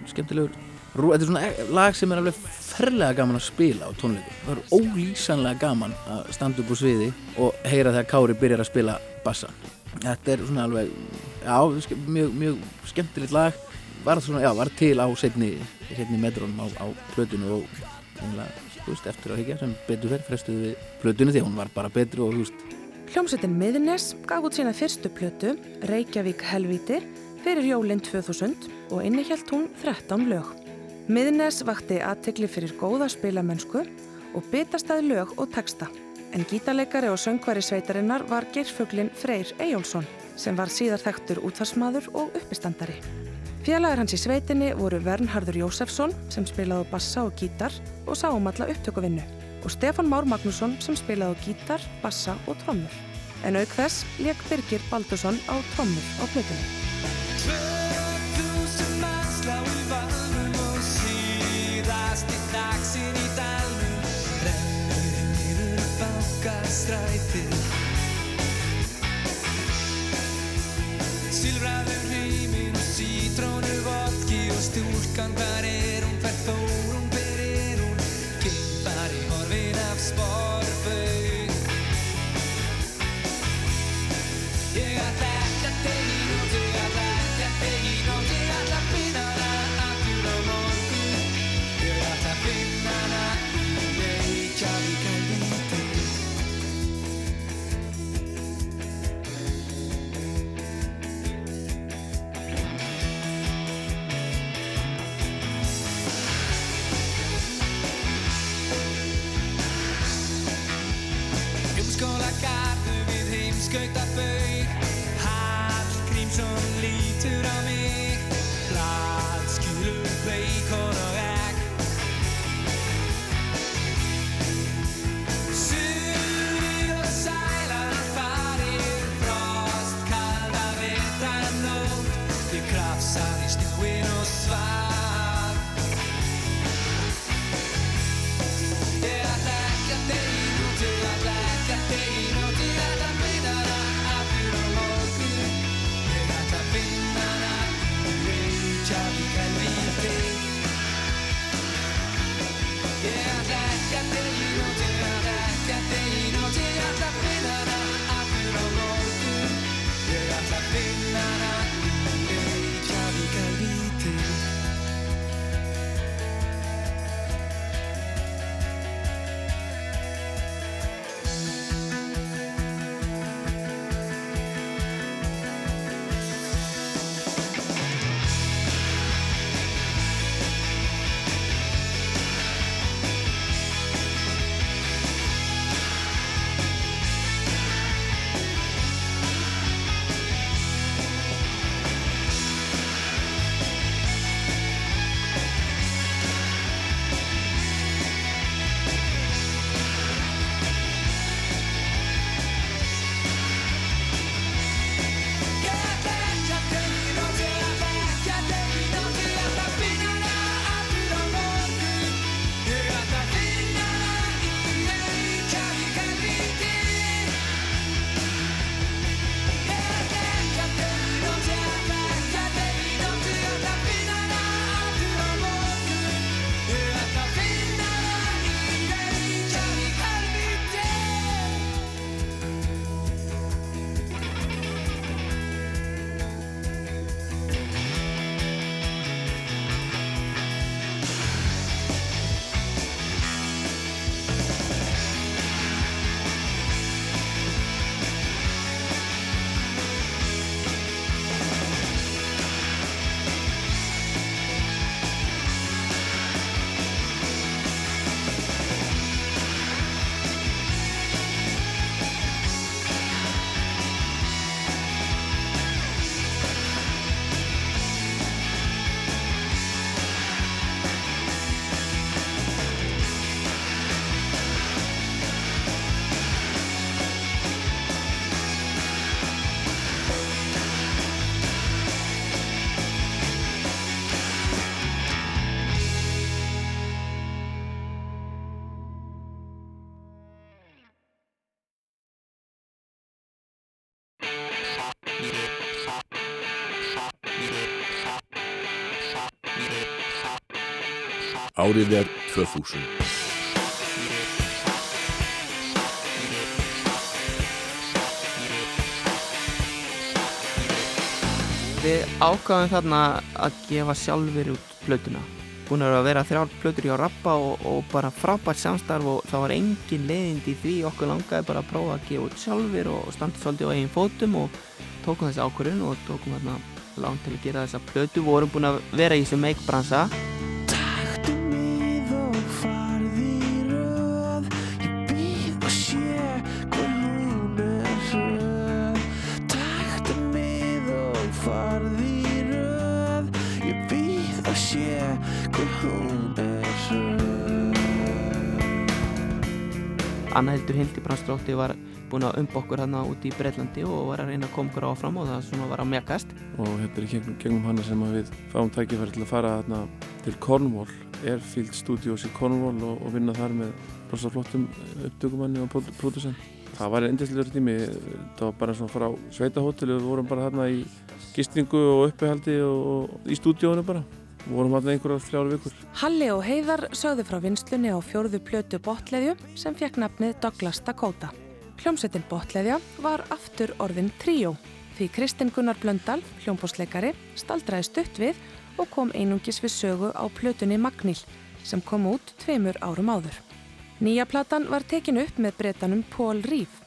skemmtilegur. Þetta er svona lag sem er alveg ferlega gaman að spila á tónleikum það er ólýsanlega gaman að standa upp á sviði og heyra þegar Kári byrjar að spila bassa. Þetta er svona alveg já, mjög, mjög skemmtilegt lag. Var, svona, já, var til á setni, setni metrónum á, á plötunu og veist, eftir að higgja sem betur fer frestuðu við plötunu því að hún var bara betri og þú veist, Hljómsveitin Miðnes gaf út sína fyrstu plötu, Reykjavík Helvíti, fyrir jólinn 2000 og innihjalt hún 13 lög. Miðnes vakti aðtegli fyrir góða spilamennsku og bitastæði lög og texta. En gítarleikari og söngvari sveitarinnar var geirfuglin Freyr Eyjólfsson sem var síðar þekktur útvarsmaður og uppistandari. Félagar hans í sveitinni voru Vernharður Jósefsson sem spilaði á bassa og gítar og sá um alla upptökuvinnu og Stefán Már Magnússon sem spilaði á gítar, bassa og trommur. En auk þess leik Birgir Baldursson á trommur á plötunni. cantar. Skautabaug Hallgrímsson Árið er 2000. Við ákvaðum þarna að gefa sjálfur út plötuna. Búin að vera þrjár plötur hjá Rappa og, og bara frábært samstarf og það var engin leiðind í því. Okkur langaði bara að prófa að gefa út sjálfur og standa svolítið á eigin fótum og tókum þessi ákvörðun og tókum þarna lán til að gera þessa plötu. Við vorum búin að vera í þessu make-bransa. Anna Hildur Hildi Brandstrótti var búin að umba okkur hérna úti í Breitlandi og var að reyna að koma okkur áfram og það svona var að mjagast. og þetta er í gegnum, gegnum hana sem að við fáum tækifæri til að fara þarna til Cornwall, Airfield Studios í Cornwall og, og vinna þar með rosa flottum upptökumanni og pród- pródusent. Það var eindislegur tími, það var bara svona frá sveitahóteli og við vorum bara þarna í gistingu og uppihaldi og, og í stúdíónu bara. Vorum þarna einhverjar þrjár vikur. Halli og Heiðar sögðu frá vinslunni á fjórðu plötu botleðju sem fekk nafnið Douglas Dakota. Hljómsveitin botleðja var aftur orðin tríó því Kristinn Gunnar Blöndal, hljómbósleikari, staldraði stutt við og kom einungis við sögu á plötunni Magnil sem kom út tveimur árum áður. Nýja platan var tekin upp með breytanum Paul Reeve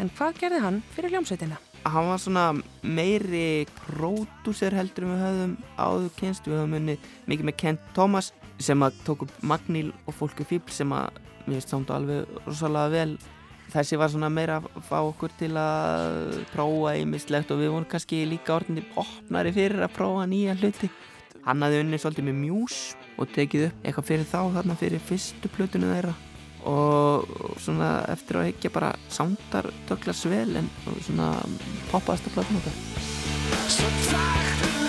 en hvað gerði hann fyrir hljómsveitina? Hann var svona meiri pródúser heldur við höfðum áður kynst. Við höfum unni mikið með Kent Thomas sem að tók upp Magnil og Fólki Fíbl sem að mér finnst samt alveg rosalega vel. Þessi var svona meira að fá okkur til að prófa ýmislegt og við vorum kannski líka orðinni opnari fyrir að prófa nýja hluti. Hann hafði unnið svolítið með mjús og tekið upp eitthvað fyrir þá þarna fyrir fyrstu plötunum þeirra og svona eftir að higgja bara sándar töklas vel en svona poppaðasta plötun okkar. Svo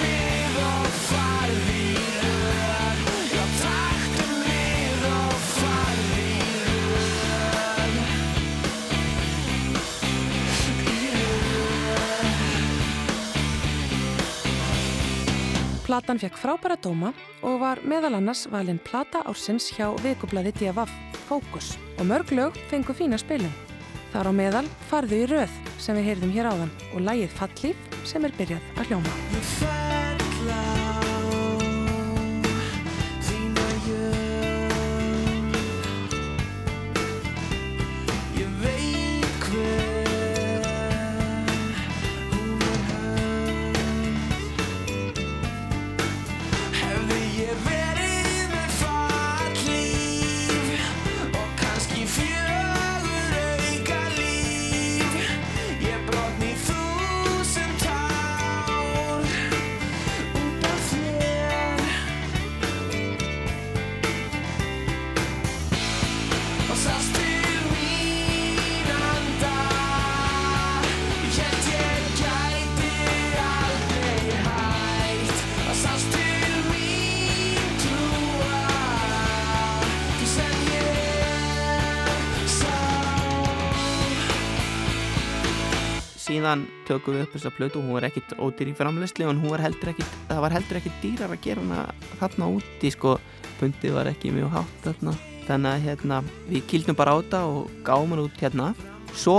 Platan fekk frábæra dóma og var meðal annars valinn plata ársins hjá vikublaði DFF Fókus og mörg lög fengu fína spilum. Þar á meðal farðu í röð sem við heyrðum hér áðan og lægið Fallíf sem er byrjað að hljóma. Síðan tökum við upp þessa plötu og hún var ekkit ódýr í framleysli og var ekkit, það var heldur ekkit dýrar að gera hana þarna úti sko, pundið var ekki mjög hátt þarna. Þannig að hérna, við kýldum bara á þetta og gáum hann út hérna. Svo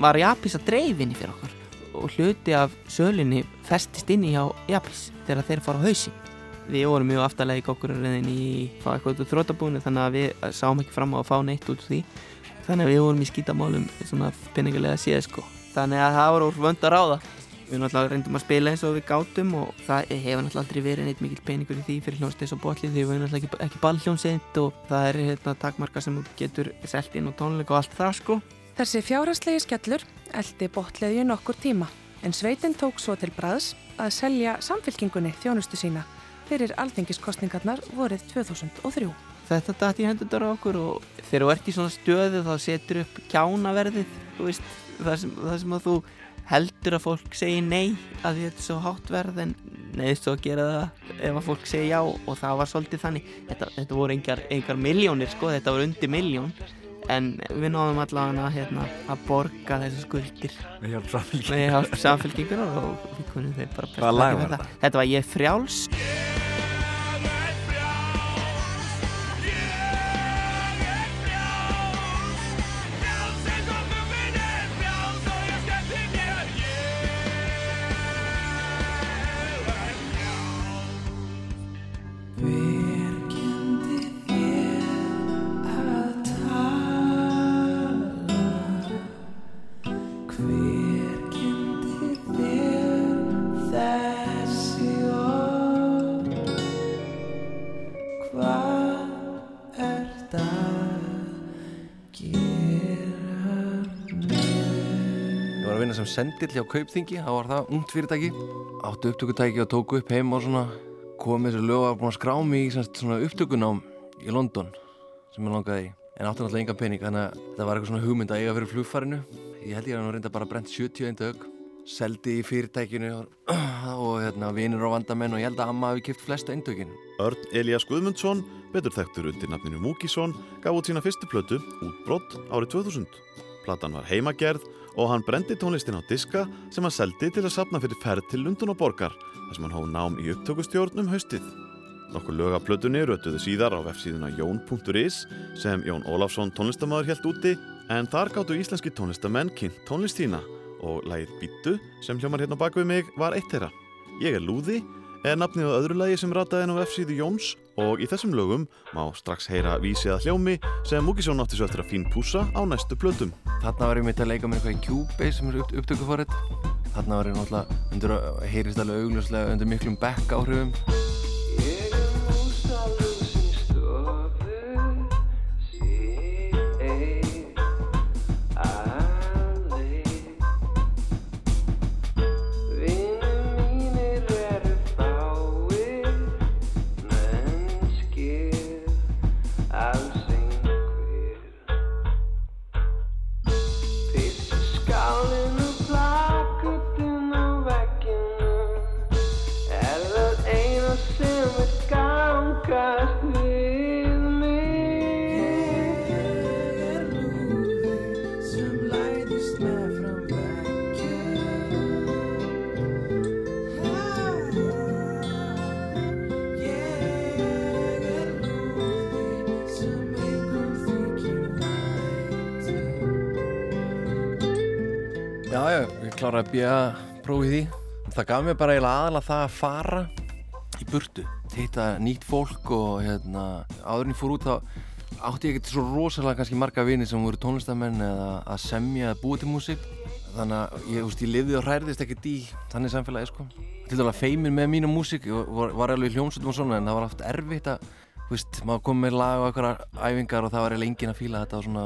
var Japis að dreifinni fyrir okkur og hluti af sölinni festist inni hjá Japis þegar þeir fara á hausin við vorum mjög aftalega í kokkuraröðin í fá eitthvað út þrótabúinu þannig að við sáum ekki fram á að fá neitt út úr því. Þannig að við vorum í skítamálum svona peningulega séð sko þannig að það var úr vönd að ráða. Við náttúrulega reyndum að spila eins og við gátum og það hefur náttúrulega aldrei verið neitt mikil peningur í því fyrir hljónst eins og botlið því við erum náttúrulega ekki, ekki ballhljónseint og það er hérna takmarka sem getur selt inn og tónleika og allt það sko. Þessi fjárhagslegi skellur eldi botleðju nokkur tíma en sveitin tók svo til bræðs að selja samfylkingunni þjónustu sína fyrir alþingiskostningarnar vorið 2003. þetta dætt í hendundar á okkur og þegar þú ert í svona stöðu þá setur upp kjánaverðið þú veist, það sem, það sem að þú heldur að fólk segi nei að því þetta er svo hátt verð en neðist svo að gera það ef að fólk segi já? Og það var svolítið þannig. Þetta, þetta voru engar, engar miljónir sko, þetta voru undir miljón en við náðum allavega hérna, að borga þessu skuldir. Með hjálp samfélkingar og við kunum þeir bara þetta var ég frjáls sendill hjá Kaupþingi, þá var það ungt fyrirtæki. Áttu upptökutæki og tóku upp heim og svona komið þessu lög að búin að skrá mig í svona upptökunám í London sem ég langaði í. En áttu náttúrulega enga pening þannig að það var eitthvað svona hugmynd að eiga fyrir flugfarinu. Ég held ég að nú reynda bara brent 71 dög seldi í fyrirtækinu og, [CLEARS THROAT] hérna, vinur og vandamenn og ég held að amma hafi kipt flesta eindökin Örn Elias Guðmundsson, betur þekktur undir nafninu Múkisson, gaf út sína fyrstu plötu, Útbrott, árið 2000. Platan var heimagerð og hann brendi tónlistin á diska sem hann seldi til að sapna fyrir ferð til Lundun og Borgar, þar sem hann hóð nám í upptökustjórn um haustið. Nokkur lög af plötunni rötuðu síðar á vefsíðuna jón.is sem Jón Ólafsson tónlistamæður helt úti en þar gáttu íslenski tónlistamenn kynnt tónlist sína og lagið Bittu sem hljómar hérna á baku við mig var eitt þeirra. Ég er Lúði er nafnið á öðru lagi sem rataði henn á F-síðu Jóns og í þessum lögum má strax heyra vísið að hljómi sem Múkisjón átti svo eftir að fín púsa á næstu plötum. Þarna var ég mitt að leika með eitthvað í Cubase sem er upp, upptökuforrið. Þarna var ég náttúrulega undir að heyrist alveg augljóslega undir miklum back áhrifum. Bíja prófið því. Það gaf mér bara eiginlega aðalega það að fara í burtu. Hitta nýtt fólk og hérna, áður en ég fór út þá átti ég ekkert svo rosalega kannski marga vini sem voru tónlistamenn eða að semja eða búa til músík. Þannig að ég, úst, ég lifði og hræðist ekkert í þannig samfélagi sko. Til dæla feimin með mínu músík, ég var, var alveg í hljómsveitum og svona en það var oft erfitt að veist, maður kom með lag og eitthvað æfingar og það var eiginlega enginn að fíla þetta og svona,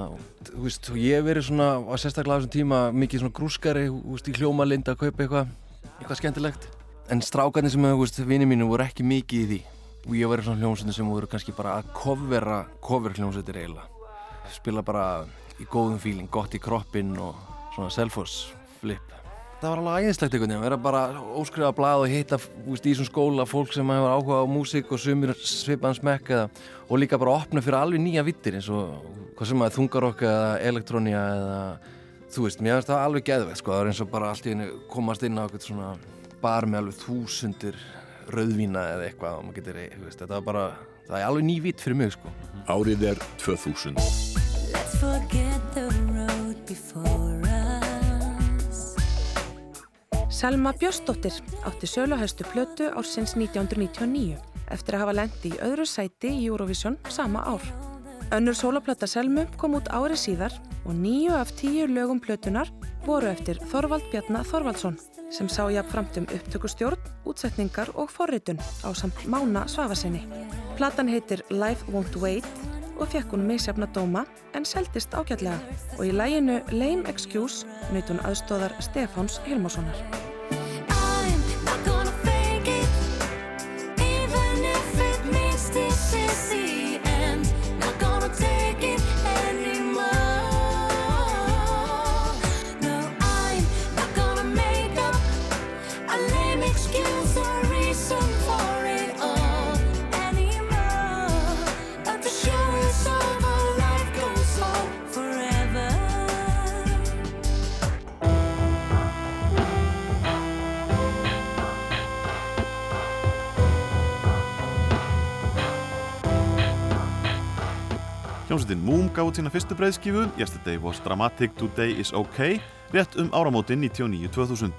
þú veist, og ég hef verið svona, á sérstaklega á þessum tíma, mikið svona grúskari, þú veist, í hljómalind að kaupa eitthvað, eitthvað skemmtilegt. En strákarnir sem, þú veist, vinið mínu voru ekki mikið í því. Og ég hef verið svona hljómsveitir sem voru kannski bara að covera, cover hljómsveitir eiginlega. Spila bara í góðum fíling, gott í kroppinn og svona self-force flip. Það var alveg æðislegt einhvern veginn, vera bara óskrifa blað og hitta úst, í þessum skóla fólk sem hefur áhuga á músík og sumir svipaðan smekk eða, og líka bara opna fyrir alveg nýja vittir eins og hvað sem að þungarokka eða elektrónia eða þú veist, mér finnst það alveg geðvegt sko, það er eins og bara allt í henni komast inn á eitthvað svona bar með alveg þúsundir rauðvína eða eitthvað og maður getur, þú veist, þetta er bara, það er alveg ný vitt fyrir mig sko. Árið er 2000. Selma Björnsdóttir átti söluhæstu plötu ársins 1999 eftir að hafa lendi í öðru sæti í Eurovision sama ár. Önnur sólaplata Selmu kom út ári síðar og nýju af tíu lögum plötunar voru eftir Þorvald Bjarnar Þorvaldsson sem sá jafnframt um upptökustjórn, útsetningar og forritun á samt Mána Svafasenni. Platan heitir Life Won't Wait og fekk hún misjafna dóma en seldist ágætlega og í læginu Lame Excuse naut hún aðstóðar Stefáns Hilmarssonar. Hljómsveitin Moom gaf út sína fyrstu breiðskifu Yesterday was dramatic, today is ok rétt um áramótin 99-2000.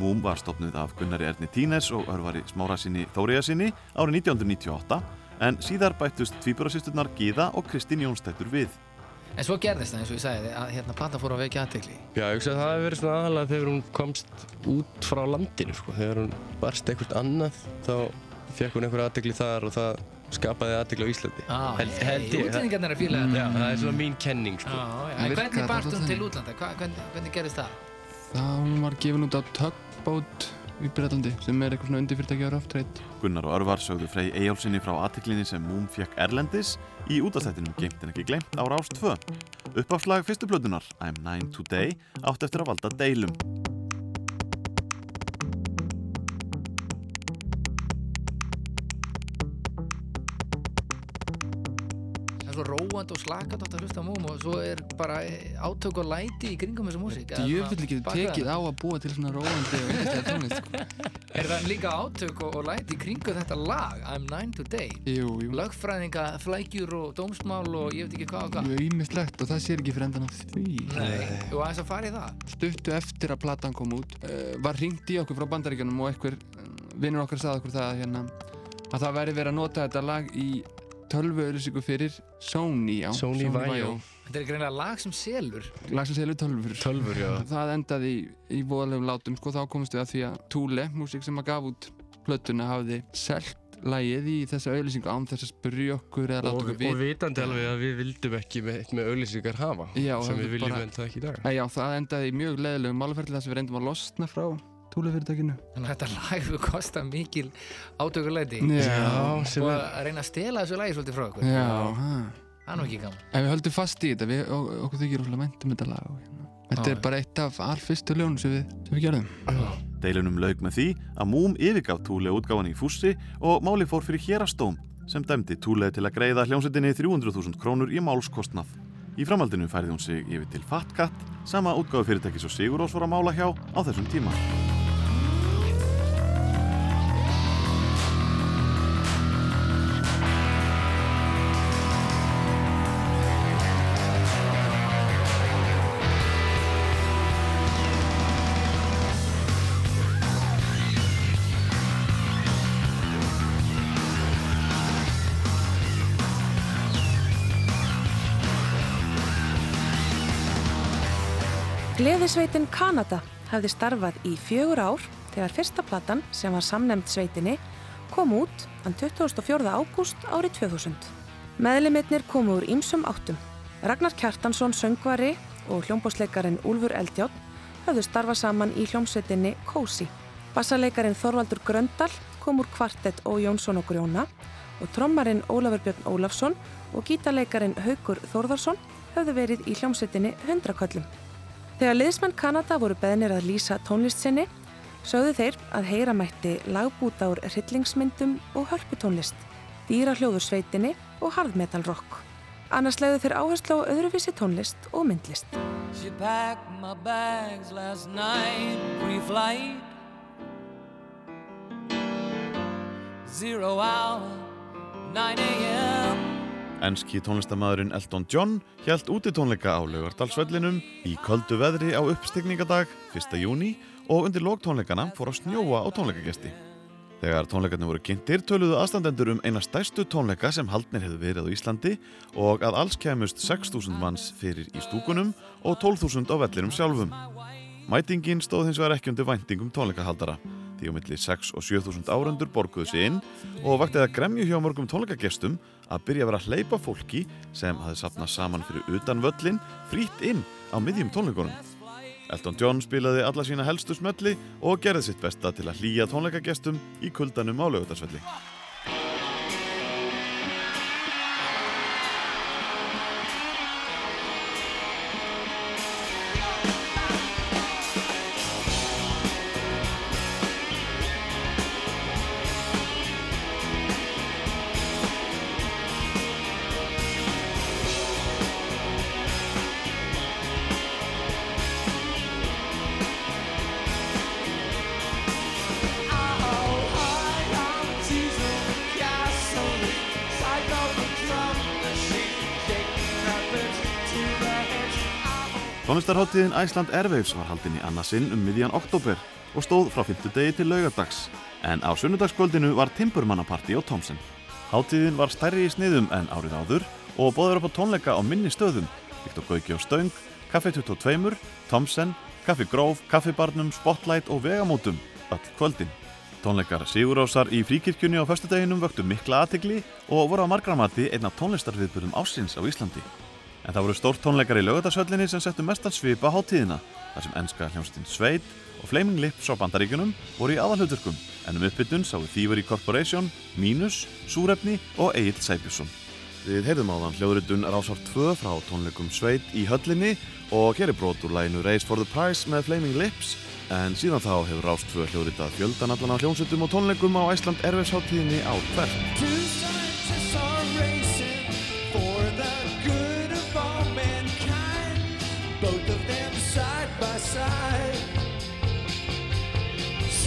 Moom var stopnuð af Gunnari Erni Tínes og örvari smára sinni Þóriða sinni árið 1998 en síðar bættust tvíburasýsturnar Gíða og Kristín Jónstættur við. En svo gerðist það eins og ég sagði að hérna platan fór að vekja aðtegli. Já, ég hugsa að það hefur verið svona aðalega þegar hún komst út frá landinu, sko. Þegar hún barst eitthvað annað, þá fekk hún einhver aðtegli þar og það skapaði aðtegli á Íslandi. Ah, held, held ég. útlendingarnir að fíla þetta. Já, það er svona mín kenning, sko. Já, já. En hvernig barst hún til útlanda? Hva, hvernig, hvernig gerðist það? Það hún var gefin út á Tugboat í Breitlandi sem er eitthvað svona undirfyrirtæki á Trade. Gunnar og Örvar sögðu Frey Eyjálfsinni frá aðtiklinni sem Moom fekk Erlendis í útastættinum Geimt en ekki glemt á Rás 2. Uppafslag fyrstu blödunar, I'm Nine Today, átt eftir að valda deilum. Róand og slakat átt að hlusta á múm og svo er bara átök og læti í kringum þessu músík. Djöfull getur tekið á að búa til svona róandi og eitthvað tónlist, sko. Er það líka átök og, og læti í kringu þetta lag, I'm Nine Today? Jú, jú. Lögfræðinga, flækjur og dómsmál og ég veit ekki hvað og hvað. Jú, ímislegt og það sér ekki fyrir endan af því. Nei, og aðeins að fara í það. Stuttu eftir að platan kom út uh, var hringt í okkur frá bandaríkjunum og einhver uh, vinnur okkar sagði okkur það að, hérna, að það væri verið að nota þetta lag í tölvu auðlýsingu fyrir Sony á Sony Vaio. Þetta er greinlega lag sem selur. lag sem selur tölvur Tölvur, já. [LAUGHS] það endaði í, í voðalegum látum sko þá komumst við að því að Thule, músík sem að gaf út plötuna hafði selt lagið í þessa auðlýsingu án þess að spyrja okkur eða láta okkur og vitandi alveg að við vildum ekki með, með auglýsingar hafa Já, sem við viljum bara- en það ekki í dag. Já, það endaði í mjög leðilegum málaferli þar sem við reyndum að losna frá Thule fyrirtækinu Þannig að þetta lag hefur kostað mikil átökuleiti. Já, sem og er- að reyna að stela þessu lagi svolítið frá okkur. Já, ha. Það er nú ekki gaman. En við höldum fast í þetta, við, okkur þykir rosalega mæntum þetta lag og, hérna. Þetta er bara eitt af allfyrstu ljónum sem við, sem við gerðum Deilunum lauk með því að Moom yfirgaf Túle útgáfan í fússi og máli fór fyrir hérastóm sem dæmdi Túle til að greiða hljómsveitinni 300.000 krónur í málskostnað. Í framhaldinu færði hún sig yfir til Fatcat, sama útgáfu fyrirtækis og Sigurós var að mála hjá á þessum tíma. Gleðisveitin Kanada hefði starfað í fjögur ár þegar fyrsta platan sem var samnemnd sveitinni kom út ann 24. ágúst árið 2000. Meðlimitnir komu úr ýmsum áttum. Ragnar Kjartansson söngvari og hljómbósleikarin Úlfur Eldjátt höfðu starfað saman í hljómsveitinni Kósi. Bassaleikarin Þorvaldur Gröndal kom úr kvartett og Jónsson og Grjóna og trommarinn Ólafur Björn Ólafsson og gítarleikarin Haugur Þórðarsson höfðu verið í hljómsveitinni Hundraköllum. Þegar liðsmenn Kanada voru beðnir að lýsa tónlist sinni, sögðu þeir að heyra mætti lagbúta úr hryllingsmyndum og hörputónlist, dýra hljóðursveitinni og hardmetalrock. Annars leiðu þeir áherslu á öðruvísi tónlist og myndlist. She packed my bags last night, pre-flight. Zero hour, 9 a.m. Enski tónlistamæðurinn Elton John hjælt úti tónleika á laugardalsvellinum í köldu veðri á uppstigningadag 1. júni og undir lógtónleikana fór að snjóa á tónleikagesti. Þegar tónleikarnir voru kynntir töluðu aðstandendur um eina stærstu tónleika sem haldnir hefðu verið á Íslandi og að alls kemust 6.000 manns fyrir í stúkunum og 12.000 á vellinum sjálfum. Mætingin stóð hins vegar ekki undir væntingum tónleikahaldara því á milli 6 og 7.000 árandur borguðu sig inn og vaktið að gremju hjá mörgum tónleikagestum að byrja að vera að hleypa fólki sem hafði sapnað saman fyrir utan völlin frýtt inn á miðjum tónleikunum. Elton John spilaði alla sína helstu smölli og gerði sitt besta til að hlýja tónleikagestum í kuldanum á lögutarsvelli. Tónlistarháttíðin Æsland Airwaves var haldin í annarsinn um miðjan oktober og stóð frá 5. degi til laugardags. En á sunnudagskvöldinu var Timburmannapartí á Thomsen. Háttíðin var stærri í sniðum en árið áður og bóður upp á tónleika á minni stöðum, líkt á Gauki og Stöng, Kaffi 22, Thomsen, Kaffi Gróf, Kaffibarnum, Spotlight og Vegamótum, all kvöldin. Tónleikar Sigurásar í fríkirkjunni á föstudeginum vöktu mikla aðtegli og voru á margramati einna tónlistarviðburðum ásins á Íslandi. En það voru stórt tónleikar í lögadagsvöllinni sem settu mestan svipa á hátíðina, þar sem ennska hljómsveitin Sveit og Flaming Lips á bandaríkunum voru í aðalhuturkum, en um uppbytun sáu Thievery Corporation, Minus, Súrefni og Egil Sæbjörnsson. Við heyrðum áðan hljóðritun Rásar 2 frá tónleikum Sveit í höllinni og hér er brot úr læginu Race for the Prize með Flaming Lips, en síðan þá hefur Rás 2 hljóðritað fjöldan allan á hljómsveitum og tónleikum á Æsland Erfis hátíðinni á hvert.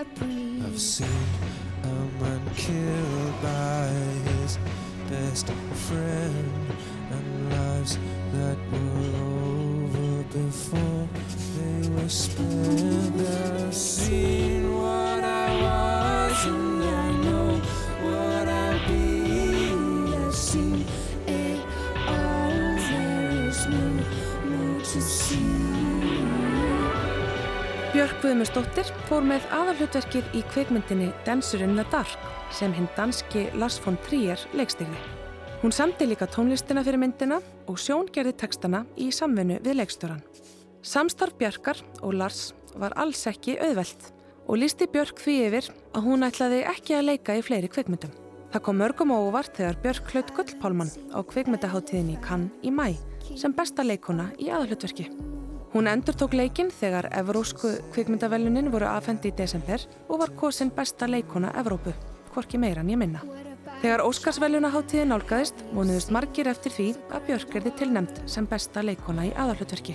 I've seen a man killed by his best friend and lives that were over before they were spent. I've seen what I was Björk Guðmundsdóttir fór með aðalhlutverkið í kveikmyndinni Dancer in the Dark sem hinn danski Lars von Trier leikstigði. Hún samti líka tónlistina fyrir myndina og Sjón gerði textana í samvinnu við leikstjóran. Samstarf Björkar og Lars var alls ekki auðvelt og lísti Björk því yfir að hún ætlaði ekki að leika í fleiri kveikmyndum. Það kom mörgum á óvart þegar Björk hlaut Gullpálmann á kveikmyndaháttíðinni Cannes í mæ sem besta leikona í aðalhlutverki. Hún endur tók leikinn þegar Evrósku kvikmyndavelunin voru afhendi í desember og var kosin besta leikona Evrópu, hvorki meira en ég minna. Þegar Óskarsveljunaháttíði nálgæðist vonuðust margir eftir því að Björk erði tilnæmt sem besta leikona í aðalhlutverki.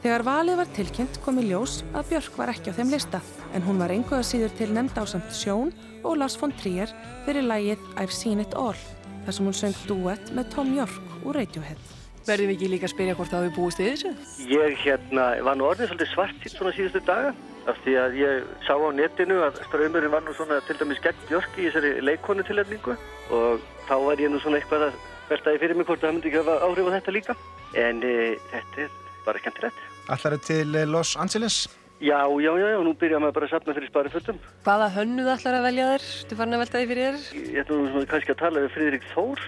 Þegar valið var tilkynnt kom í ljós að Björk var ekki á þeim lista en hún var enguða síður tilnæmt á samt Sjón og Lars von Trier fyrir lægið I've Seen It All þar sem hún söng duett með Tom York úr Radiohead. Verðum við ekki líka að spyrja hvort það hafi búist við þessu? Ég hérna var nú orðin svolítið svart svona síðustu daga af því að ég sá á netinu að ströymurinn var nú svona til dæmis gegn Björk í þessari leikonu tilhefningu og þá var ég nú svona eitthvað að veltaði fyrir mig hvort það myndi ekki hafa áhrif á þetta líka en e, þetta er bara skemmtilegt. Allar er til eh, Los Angeles? Já, já, já, og nú byrja maður bara að sapna fyrir spari fötum. Hvaða hönnuð ætlar að velja þér? Þú farin að velta því fyrir þér? Ég ætla nú svona kannski að tala við Friðrik Þór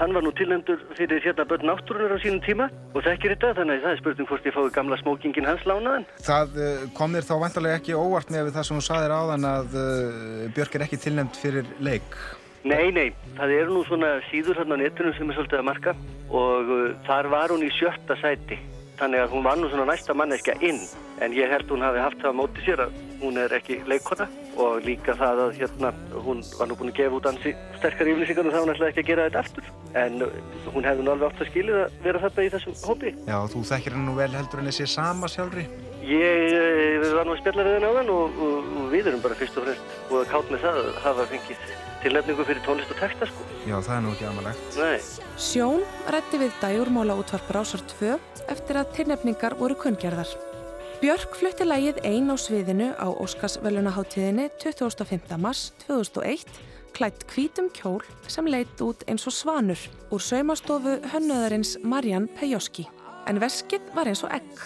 hann var nú tilnæmdur fyrir hérna börn náttúrunar á sínum tíma og þekkir þetta þannig að það er spurning hvort ég fái gamla smókingin hans lánaðan. Það eh, kom þér þá vantarlega ekki óvart með það sem þú saðir áðan að uh, Björk er ekki tilnæmt fyrir leik. Nei, nei, það eru nú svona síður hérna á netinu sem er svolítið að marka og uh, þar var hún í sjötta sæti þannig að hún var nú svona næsta manneskja inn en ég held hún hafi haft það á móti sér að hún er ekki leikona og líka það að hérna hún var nú búin að gefa út ansi sterkar yfirlýsingar og þá hún ætlaði ekki að gera þetta aftur en uh, hún hefði nú alveg átt að skilið að vera þetta í þessum hópi. Já, þú þekkir hann nú vel heldur en þessi sama sjálfri. Ég uh, var nú að spjalla við henni á þann og, og, og við erum bara fyrst og fremst og að kátt með það að hafa fengið tilnefningu fyrir tónlist og texta sko. Já, það er nú ekki amalegt. Nei. Sjón rætti við dægurmóla útvarp Rásar 2 eftir að tilnefningar voru kunngerðar. Björk flutti lægið ein á sviðinu á Óskarsvelunaháttíðinni 25. mars 2001 klætt hvítum kjól sem leitt út eins og svanur úr saumastofu hönnöðarins Marjan Pejoski. En veskið var eins og egg.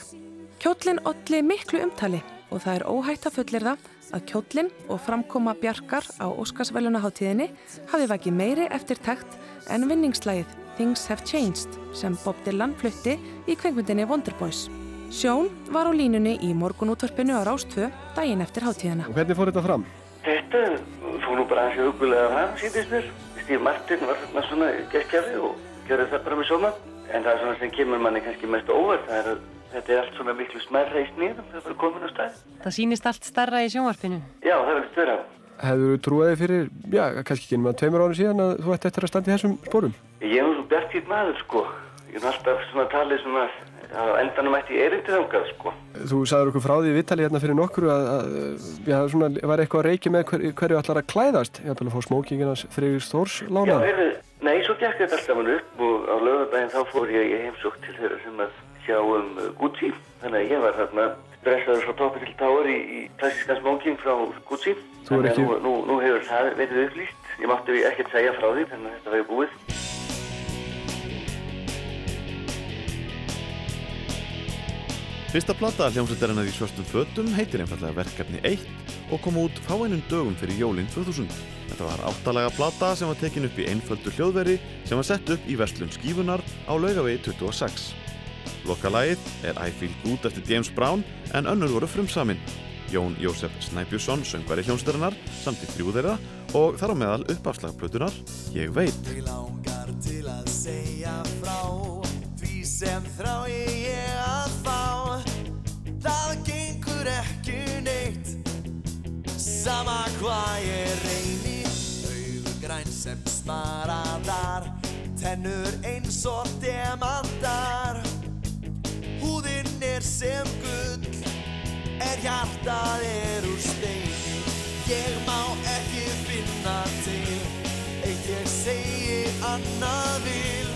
Kjólinn olli miklu umtali og það er óhætt að fullir það að kjólinn og framkoma Bjarkar á Óskarsvelunaháttíðinni hafi vakið meiri eftirtækt en vinningslægið Things Have Changed sem Bob Dylan flutti í kveikmyndinni Wonderboys. Sjón var á línunni í morgunútvarpinu á Rástvö daginn eftir hátíðina. Og hvernig fór þetta fram? Þetta fór nú bara aðeins hugulega fram, síndist mér. Steve Martin var þarna svona geskjafi og gerði það bara með sóma. En það er svona sem kemur manni kannski mest óvart. Það er að þetta er allt svona miklu smærra í snýðum þegar það er komin á stað. Það sýnist allt starra í sjónvarpinu. Já, það er ekkert vera. Hefur þú trúið þig fyrir, já, kannski ekki nema tveimur árum síðan að þú ætti eftir að standa í þessum sporum? Ég er nú svo bjartýtt maður, sko. Ég er alltaf svona talið svona á endanum ætti ég erindi þangað, sko. Þú sagður okkur frá því í Vittali hérna fyrir nokkru að, að já, svona, var eitthvað að reykja með hver, hverju ætlar að klæðast, ég ætla að fá smókingin hans Friðriks Þórs Já, lána. heyrðu, nei, svo gekk þetta alltaf hann upp og á lögðardaginn þá fór ég heimsók til þeirra sem að sjá um uh, Gucci. Þannig að ég var þarna dressaður frá toppi til táar í, í klassískan smóking frá Gucci. Þú er Þannig að ekki- Nú, nú, nú hefur það verið upplýst. Ég mátti ekkert segja frá því, þannig að þetta var búið. Fyrsta plata hljómsveitarinnar í svörstum fötum heitir einfallega verkefni 1 og kom út fáeinum dögum fyrir jólinn 2000. Þetta var áttalega plata sem var tekin upp í einföldu hljóðveri sem var sett upp í verslun skífunar á laugavegi 26. Lokalagið er I Feel Good eftir James Brown en önnur voru frumsamin. Jón Jósef Snæbjörnsson, söngvari hljómsveitarinnar, samt í þrjú þeirra og þar á meðal uppafslagplötunar Ég veit. Mig langar til að segja frá Því sem þrá ég að fá Það gengur ekki neitt Sama hvað ég reyni Augur græn sem smaraðar Tennur eins og demantar Húðinn er sem gull Er hjartað er úr steini Ég má ekki finna til Eitt ég segi annað vil.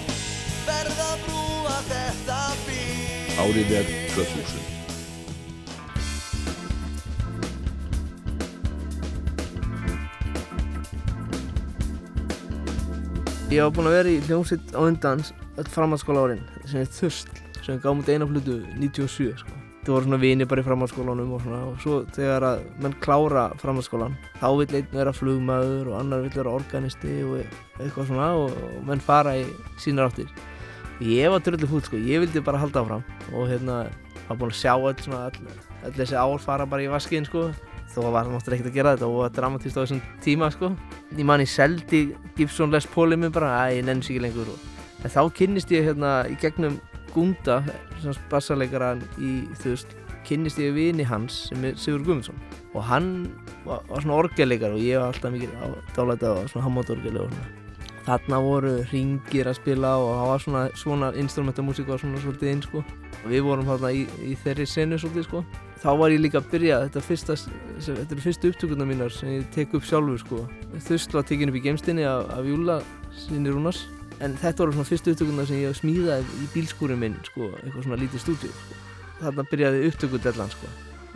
Verða að brúa þetta bíl Árið er 2000. Ég var búinn að vera í hljómsitt á undan öll framhaldsskóla árin sem er Þusl sem gaf mútið eina flutu 97 sko. Það voru svona vini bara í framhaldsskólanum og svona og svo þegar að menn klára framhaldsskólan þá vill einn vera flugmaður og annar vill vera organisti og eitthvað svona og, og menn fara í sínar áttir. Ég var dröllu fút sko, ég vildi bara halda áfram og hérna var búinn að sjá öll svona öll, öll þessi ár fara bara í vaskinn sko þó var náttúrulega ekkert að gera þetta og var dramatíst á þessum tíma sko. Ég man ég seldi Gibson Les Paulið mér bara, að ég nenni sig ekki lengur og en þá kynnist ég hérna í gegnum Gunda, sem bassarleikaran í þú veist, kynnist ég vini hans sem er Sigur Guðmundsson. Og hann var, var svona orgelikar og ég var alltaf mikið dálætið á svona hammótorgeli og svona. Þarna voru ringir að spila og það var svona, svona instrumentamúsík var svona svolítið inn sko. Og við vorum þarna í, í þeirri senu svolítið sko. Þá var ég líka að byrja þetta fyrsta, þetta eru fyrstu upptökurnar mínar sem ég tek upp sjálfur sko. Þust var tekin upp í geimstinni af, af Júla sinni Rúnars en þetta voru svona fyrstu upptökurnar sem ég smíðaði í bílskúrin minn sko eitthvað svona lítið stúdíu sko. þarna byrjaði upptökudellan sko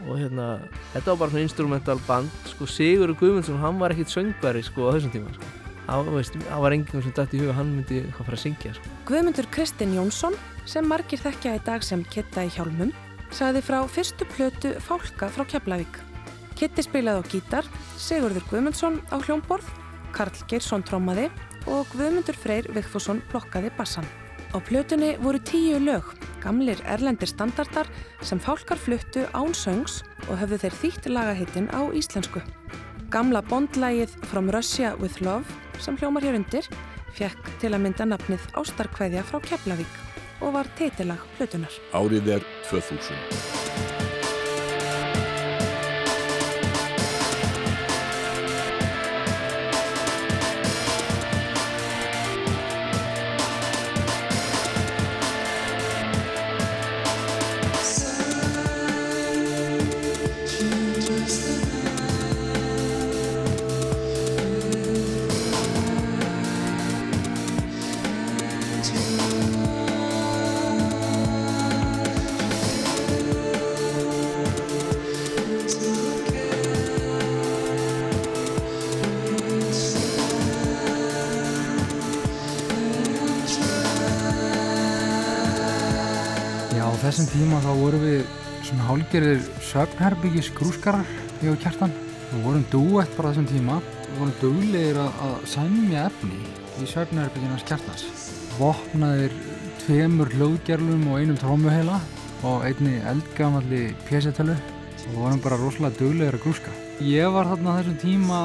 og hérna þetta var bara svona instrumental band sko Sigur Guðmundsson hann var ekkit söngveri sko á þessum tíma sko það var, enginn sem dætt í huga hann myndi eitthvað fara að syngja sko. Guðmundur Kristinn Jónsson, sem margir þekkja í dag sem Kitta í hjálmum, sagði frá fyrstu plötu Fálka frá Keflavík. Kitti spilaði á gítar, Sigurður Guðmundsson á hljómborð, Karl Geirsson trómaði og Guðmundur Freyr Vigfússon blokkaði bassan. Á plötunni voru tíu lög, gamlir erlendir standardar sem Fálkar fluttu án söngs og höfðu þeir þýtt lagahittin á íslensku. Gamla bondlægið From Russia with Love sem hljómar hér undir fekk til að mynda nafnið Ástarkveðja frá Keflavík og var titilag hlutunar. Árið er 2000. þessum tíma þá vorum við svona hálgerðir söfnherbyggis grúskarar, ég og kjartan. Við vorum dúett bara á þessum tíma. Við vorum duglegir að, að sæmja efni í söfnherbygginans kjartans. Vopnaðir tveimur hljóðgerlum og einum trómuheila og einni eldgamalli pjæsetölu og við vorum bara rosalega duglegir að grúska. Ég var þarna á þessum tíma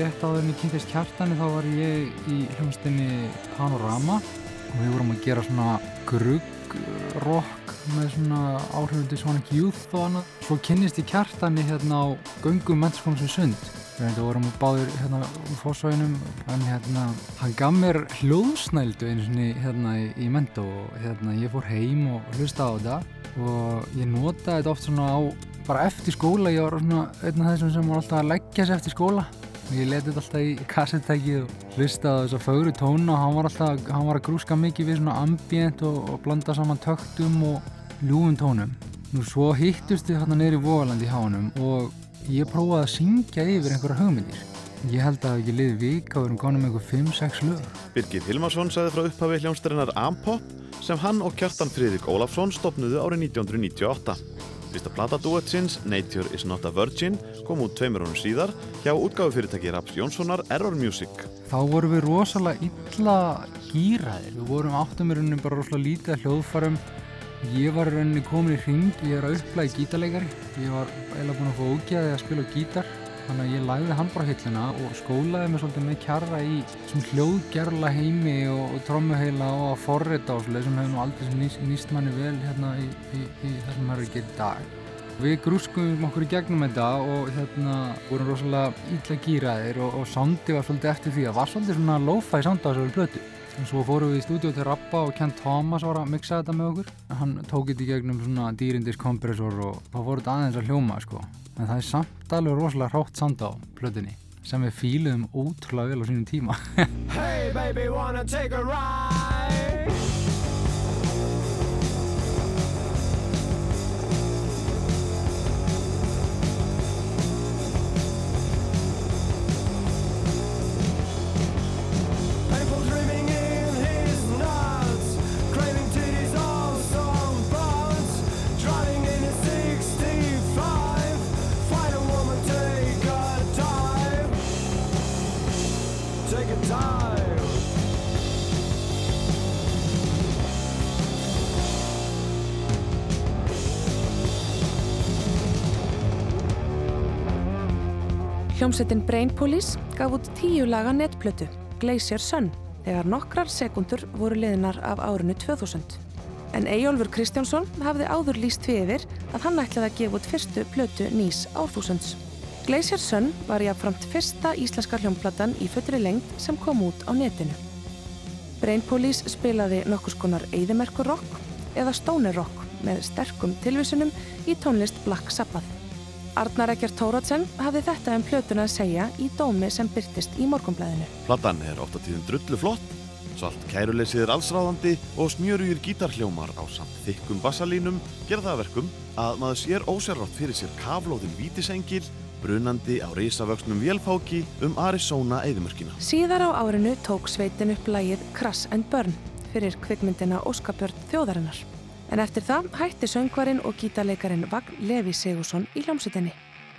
rétt en ég kynntist kjartani þá var ég í hljómsdynni Panorama og við vorum að gera svona grugg rock með svona áhrifundi Sonic Youth og annað. Svo kynnist ég kjartani hérna á göngum mennskónum sem sund. Við vorum báðir hérna úr fórsvæðinum en hérna hann gaf mér hljóðsnældu einu sinni hérna í, í mentó og hérna ég fór heim og hlusta á þetta og ég notaði þetta oft svona á bara eftir skóla, ég var svona einn af þessum sem var alltaf að leggja sig eftir skóla og ég leti þetta alltaf í kassettækið og hlustaði á þessa fögru tóna og hann var alltaf, hann var að grúska mikið við svona ambient og, og blanda saman töktum og ljúfum tónum. Nú svo hittust við hérna neyri í hánum og ég prófaði að syngja yfir einhverja hugmyndir. Ég held að ekki liði vika og við erum gáðum með einhver 5-6 lög. Birgir Hilmarsson sagði frá upphafi hljónstarinnar Ampop sem hann og Kjartan Friðrik Ólafsson stopnuðu árið 1998. Fyrsta plata duettsins, Nature is not a Virgin, kom út tveimur honum síðar hjá útgáfufyrirtæki Raps Jónssonar Error Music. Þá vorum við rosalega illa gýraðir. Við vorum áttum í rauninni bara rosalega lítið að hljóðfarum. Ég var rauninni komin í hring, ég er að upplæði gítarleikari. Ég var eiginlega búinn að fá ógæði að spila gítar. Þannig að ég á hilluna og skólaði mig svolítið með kjarra í svona hljóðgerla heimi og, og trommuheila og að forrita og svolítið sem hefur nú aldrei nýst, nýst manni vel hérna í, í, í það sem maður að gera í dag. Við grúskum okkur í gegnum þetta og hérna vorum rosalega illa gýraðir og, og sondi var svolítið eftir því að var svolítið svona lo-fi sound á þessari plötu. Og svo fórum við í stúdíu til Rappa og Ken Thomas var að mixa þetta með okkur. Hann tók þetta í gegnum svona dýrindis kompressor og þá fór þetta aðeins að hljóma sko. En það er samt alveg rosalega hrátt sound á plötunni sem við fíluðum ótrúlega vel á sínum tíma. [LAUGHS] Hey baby, wanna take a ride? People dreaming Hljómsettin Brain Police gaf út tíu laga netplötu, Glacier Sun, þegar nokkrar sekundur voru liðnar af árinu 2000. En Eyjólfur Kristjánsson hafði áður líst því yfir að hann ætlaði að gefa út fyrstu plötu nýs árþúsunds. Glacier Sun var jáfnframt fyrsta íslenska hljómplatan í fullri lengd sem kom út á netinu. Brain Police spilaði nokkus konar eðimerkur rock eða stoner rock með sterkum tilvísunum í tónlist Black Sabbath. Arnar Ekkert Tóratsen hafði þetta um plötuna að segja í dómi sem byrtist í morgunblæðinu. Platan er ofta tíðum drullu flott, svalt kæruleysið er allsráðandi og smjörugir gítarhljómar á samt þykkum bassalínum það að verkum að maður sér ósérrátt fyrir sér kaflóðin vítisengil brunandi á risavöxnum vélfáki um Arizona eðimörkina. Síðar á árinu tók sveitin upp lægið Crash and Burn fyrir kvikmyndina Óskapjörn þjóðarinnar. En eftir það hætti söngvarinn og gítarleikarin Vagn Levi Sigursson í hljómsutinni.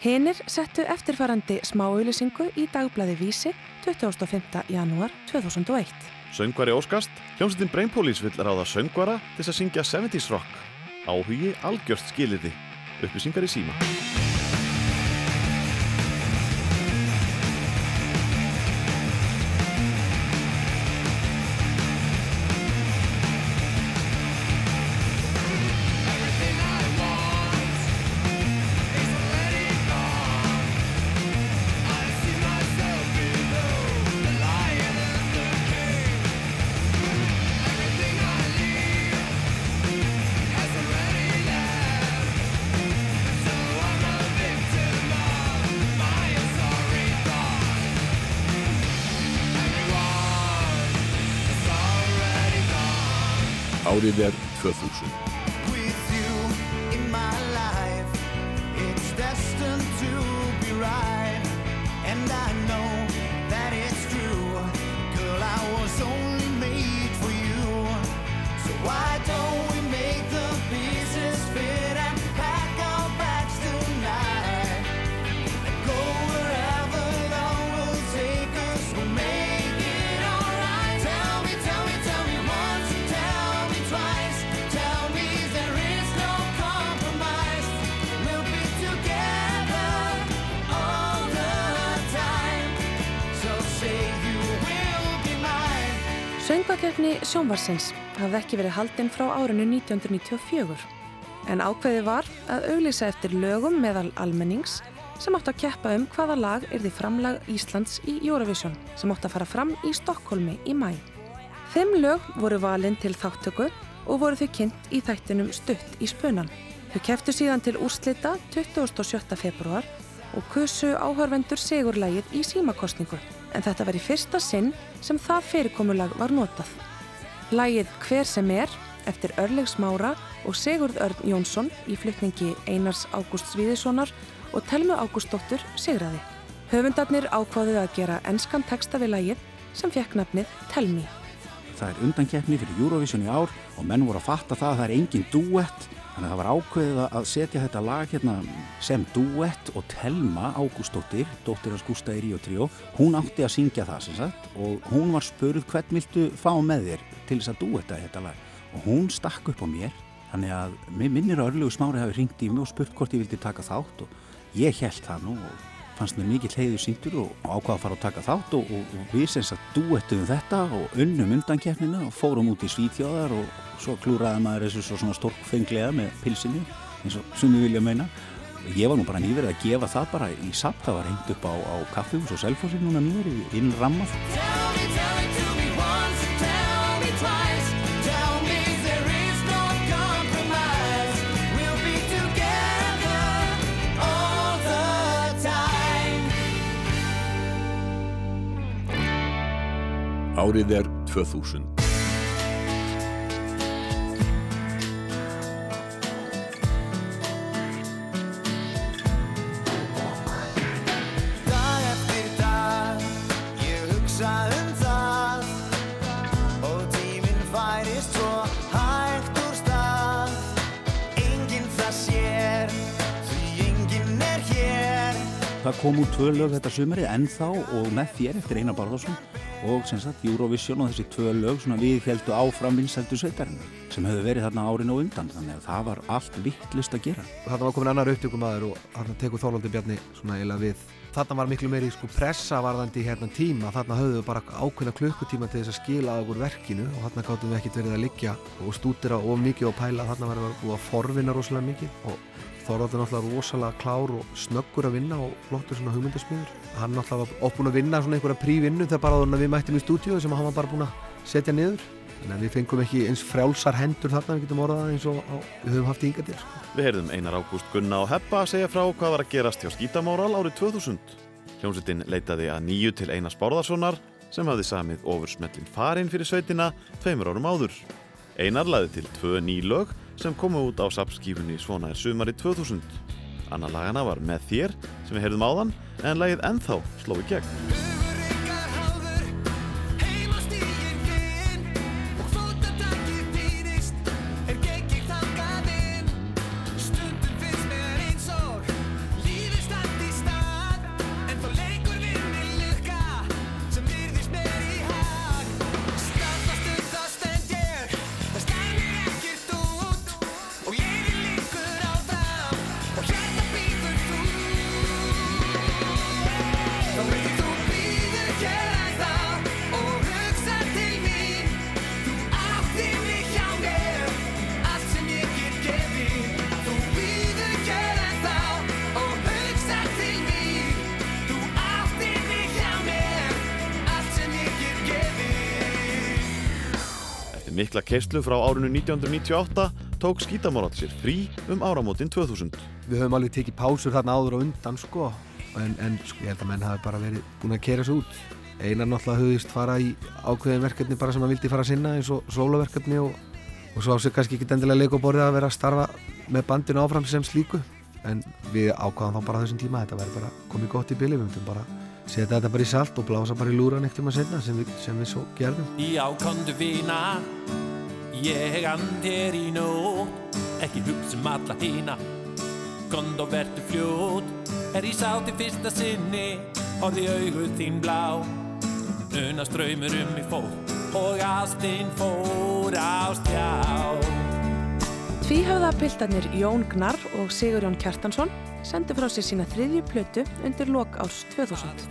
Hinnir settu eftirfarandi smáauðlisingu í dagblæði Vísi 25. janúar 2001. Söngvari óskast, hljómsveitin Brain Police vill ráða söngvara til að syngja 70s rock. Áhugi algjört skiliði. Upplýsingar í síma. Árið sjónvarsins hafði ekki verið haldinn frá árinu 1994 en ákveðið var að auglýsa eftir lögum meðal almennings sem átt að keppa um hvaða lag er því framlag Íslands í Eurovision sem átt að fara fram í Stokkólmi í mæ. Fimm lög voru valinn til þáttöku og voru þau kynnt í þættinum Stutt í spunan. Þau keftu síðan til úrslita 27. februar og kusu áhörvendur sigurlægið í símakostningu en þetta var í fyrsta sinn sem það fyrirkomulag var notað. Lægið Hver sem er eftir Örleg Smára og Sigurð Örn Jónsson í flutningi Einars Ágúst Svíðissonar og Telmu Ágústóttur Sigraði. Höfundarnir ákváðu að gera enskan texta við lægið sem fekk nafnið Telmi. Það er undankeppni fyrir Eurovision í ár og menn voru að fatta það að það er engin duett þannig að það var ákveðið að setja þetta lag hérna sem duett og Telma Ágústóttir, dóttir hans Gústa í Río Tríó, hún átti að syngja það sem sagt og hún var spurð hvern viltu fá með þér til þess að duetta þetta lag? Og hún stakk upp á mér þannig að mér minnir að örlugu smári hafi ringt í mig og spurt hvort ég vildi taka þátt og ég held það nú og fannst mér mikill heiður síndur og ákvaða að fara að taka þátt og, og, og við sem sagt duettum þetta og unnum undankeppnina og fórum út í Svítjóðar og svo klúraði maður þessu svo svona stórkfenglega með pilsinni eins og sumi vilja meina. Og ég var nú bara nýverið að gefa það bara í samt það var hengt upp á, á kaffihús og selfossi núna nýverið inn Árið er 2000. Dag eftir dag, ég hugsa um það. Og tíminn færist svo hægt úr stað. Enginn það sér, því enginn er hér. Það kom út tvö lög þetta sumarið ennþá og með þér eftir Einar Barðarsson og sem sagt Eurovision og þessi tvö lög svona viðhjeldu áfram vinsældu sveitarinn sem hefur verið þarna árin og undan. Þannig að það var allt vittlust að gera. Þarna var komin annar upptökumæður og þarna tekur Þorvaldur Bjarni svona eiginlega við. Þarna var miklu meiri sko pressa varðandi hérna tíma, þarna höfðu bara ákveðna klukkutíma til þess að skila okkur verkinu og þarna gáttum við ekkert verið að liggja og stúdira of mikið og pæla, þarna var við að forvinna rosalega mikið og Þorvaldur náttúrulega rosalega klár og snöggur að vinna og flottur svona hugmyndasmiður. Hann náttúrulega var oft búinn að vinna svona einhverja prívinnu þegar bara áður en við mættum í stúdíu sem hann var bara búinn að setja niður. Þannig að við fengum ekki eins frjálsar hendur þarna, við getum orðað eins og á, við höfum haft í ynga til. Sko. Við heyrðum Einar Ágúst Gunna og Heppa að segja frá hvað var að gerast hjá Skítamóral árið 2000. Hljómsveitin leitaði að nýju til Einars Bárðarssonar sem hafði samið ofursmellin farinn fyrir sveitina tveimur árum áður. Einar laði til tvö ný lög sem komu út á sapskífunni Svona er sumari 2000. Anna lagana var Með þér sem við heyrðum áðan en lagið Ennþá sló í gegn. Keislu frá árinu 1998 tók Skítamóral sér frí um áramótin 2000. Við höfum alveg tekið pásur þarna áður og undan sko en, en sko, ég held að menn hafi bara verið búin að kera sig út. Einar náttúrulega höfðist fara í ákveðin verkefni bara sem hann vildi fara að sinna eins og sólaverkefni og, og svo á sig kannski ekki endilega leik á borðið að vera að starfa með bandinu áfram sem slíku en við ákvaðum þá bara á þessum tíma að þetta verði bara komið gott í bili, við myndum bara setja þetta bara í salt og blása bara í lúran eitt um að setna sem, við- sem við svo gerðum. Ég and þér í nót Ekki hugsa um alla hina. Komdu og vertu fljót Er ég sá til fyrsta sinni Horði auguð þín blá. Unast draumur um mig fór Og ástinn fór á stjá Tvíhöfða piltarnir Jón Gnarr og Sigurjón Kjartansson sendu frá sér sína þriðju plötu undir lok árs 2000.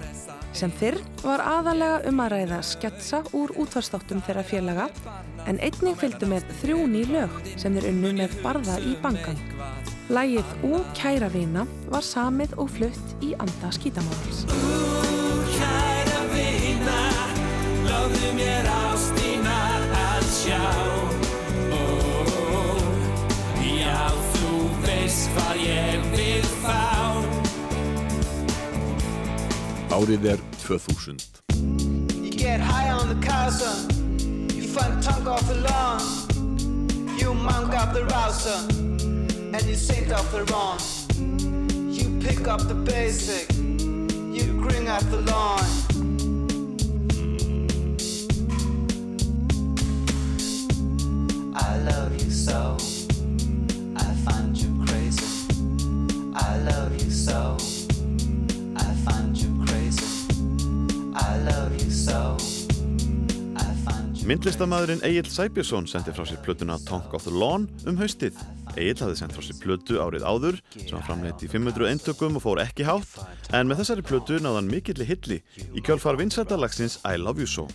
Sem fyrr var aðalega um að ræða sketsa úr útvarstáttum þeirra félaga en einnig fylgdu með þrjú ný lög sem þeir unnu með barða í bankan. Lægið Ú kæra vina var samið og flutt í anda skítamárals. Kæra vina Lofðu mér ástina að sjá veist hvað ég vil fá Árið er 2000. You get high on the casa You find tongue off the lawn You monk up the rouser And you sink off the wrong You pick up the basic You grin at the lawn Myndlistamæðurinn Egil Sæbjörnsson sendi frá sér plötuna Tonk of the Lawn um haustið. Egil hafði sendt frá sér plötu árið áður sem var framleitt í 500 eintökum og fór ekki hátt en með þessari plötu náðan mikilli hilli í kjölfar vinsættalagsins I Love You So.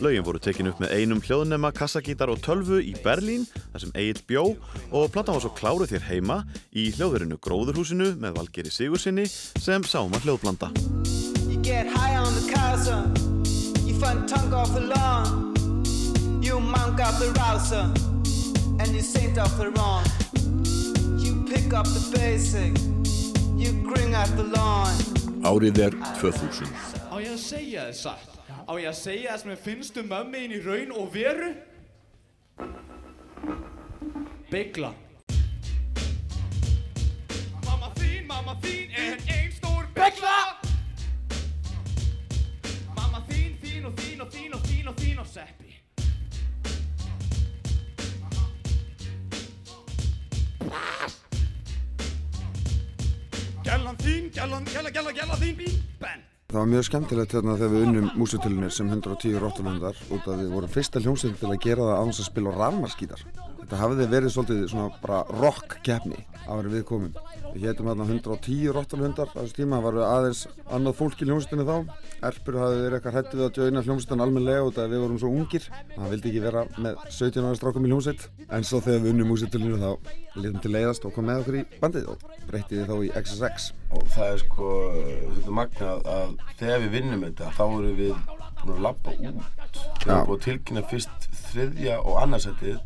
Lögin voru tekin upp með einum hljóðnema, kassagítar og tölvu í Berlín þar sem Egil bjó og platan var svo kláruð þér heima í hljóðverinu Gróðurhúsinu með Valgeri Sigursinni sem sáum að hljóðblanda. You monk up the rouser And you saint off the wrong You pick up the basic You grin at the lawn Árið er 2000. Á ég að segja þið satt? Á ég að segja það sem ég finnst um mömmin í raun og veru? Byggla Mamma þín, mamma þín er ein stór byggla Gjallan þín, gjallan, gjalla, gjalla, gjalla þín bín, benn Það var mjög skemmtilegt hérna þegar við unnum músitilunir sem 110 róttalundar út af við vorum fyrsta hljómsveit til að gera það þess að spila á rafmarskítar. Þetta hafði verið svolítið svona bara rock keppni árið við komum. Við hétum hérna 110 róttalundar á þessu tíma, það var aðeins annað fólk í hljómsveitinu þá. Erpur hafði verið eitthvað hættið við að djöina hljómsveitin almenlega út af við vorum svo ungir. Það vildi ekki vera með 17 ára strákum í hljómsveit. En svo þegar við unnum músitilunir þá litum til leiðast og kom með okkur í bandið og breytti þá í XSX. og það er sko þetta magnað að þegar við vinnum þetta þá erum við búin að labba út við erum búin að tilkynna fyrst þriðja og annarsætið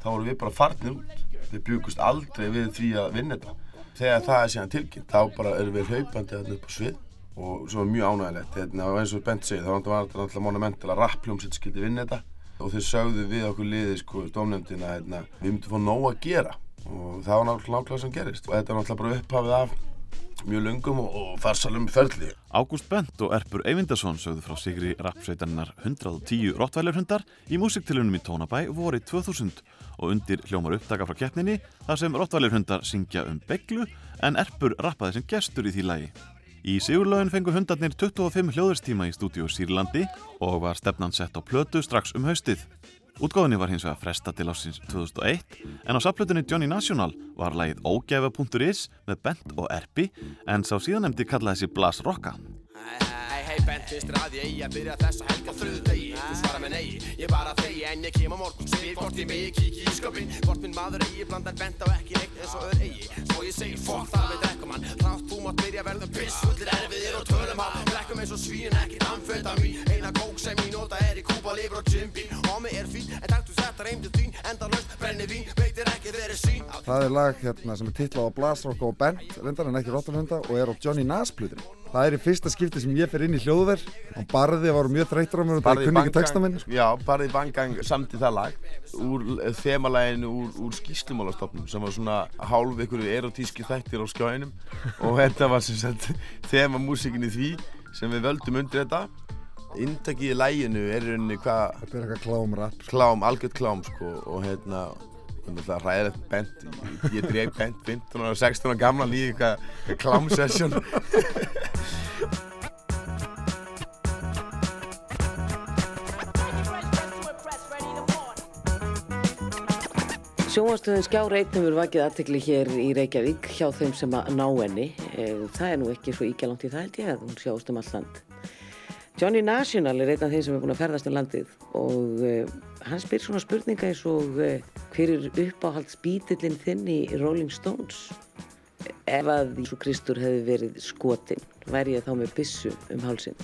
þá erum við bara farnir út. Við bjúkust aldrei við því að vinna þetta. Þegar það er síðan tilkynnt þá bara erum við hlaupandi þarna upp á svið og svo er mjög ánægilegt hérna, og eins og Bent segir þá var þetta alltaf monumental að rappljómsett skildi vinna þetta. Og þeir sögðu við okkur liði sko dómnefndina hérna, við myndum fá nóg að gera. Og það var náttúrulega nákvæmlega sem gerist. Og þetta er náttúrulega bara upphafið af mjög löngum og, farsalum ferli Ágúst Bent og Erpur Eyvindarsson sögðu frá sigri rappsveitarinnar 110 rottvælarhundar í músiktilunum í Tónabæ vorið 2000 og undir hljómar upptaka frá keppninni þar sem rottvælarhundar syngja um beglu en Erpur rappaði sem gestur í því lagi. Í sigurlaugin fengu hundarnir 25 hljóðurstíma í stúdíu Sýrlandi og var stefnan sett á plötu strax um haustið. Útgáðinni var hins vegar fresta til ásins 2001 en á saplutunni Johnny National var lagið ógæfa.is með Bent og Erpi en sá síðanemdi kallaði þessi Blas Rocka. Hei, hei, bent, finnst þér að ég að byrja þessa helga þrjúðdegi Þú með nei, ég bara þegi en ég kem á morgun. Spyr hvort ég megi kíkja í sköpinn Hvort minn maður eigi blandar bent á ekki neitt eins og öður eigi. Svo ég segir fokk þar við drekkum hann. Þrátt þú mátt byrja verðum piss Fullir erfiðir og tölum hann Drekkum eins og svín, ekkert amfetamin Eina kók sem ég nota er í kúpa, lifur og Jim Beam Homi er fín, en takk þú þetta reymdu þín. Enda löst, brenni vín, Það er lag hérna sem er titlað á Blasrock og Bent reyndar en ekki Rottenhunda og er á Johnny Nas plutinu. Það er í fyrsta skipti sem ég fer inn í hljóðverð og barði var mjög þreytur á mér og það kunni ekki texta minn. Já, Barði Bangang samt í það lag úr eh, þemalæginu úr, úr skýslumálastofnum sem var svona hálf ykkur erotíski þættir á skjáinum og þetta var sem sagt þema músikinni því sem við völdum undir þetta. Inntakið í læginu er rauninni hvað Þetta er eitthvað klámrapp Klám, algjört klám sko og hérna Það ræðilegt bent, ég dreif bent 15 og 16 og gamla líka eitthvað klámsessjón Sjónvastöðun Skjár 1 hefur vakið aðtekli hér í Reykjavík hjá þeim sem að ná henni. Eh, Það er nú ekki svo ígjalangt í það held ég að hún sjáist um all land. Johnny National er einn af þeim sem er búin að ferðast um landið og uh, hann spyr svona spurninga eins og uh, hver er uppáhalds bítillinn þinn í Rolling Stones? Ef að Jísu Kristur hefði verið skotin, væri ég þá með byssu um hálsin?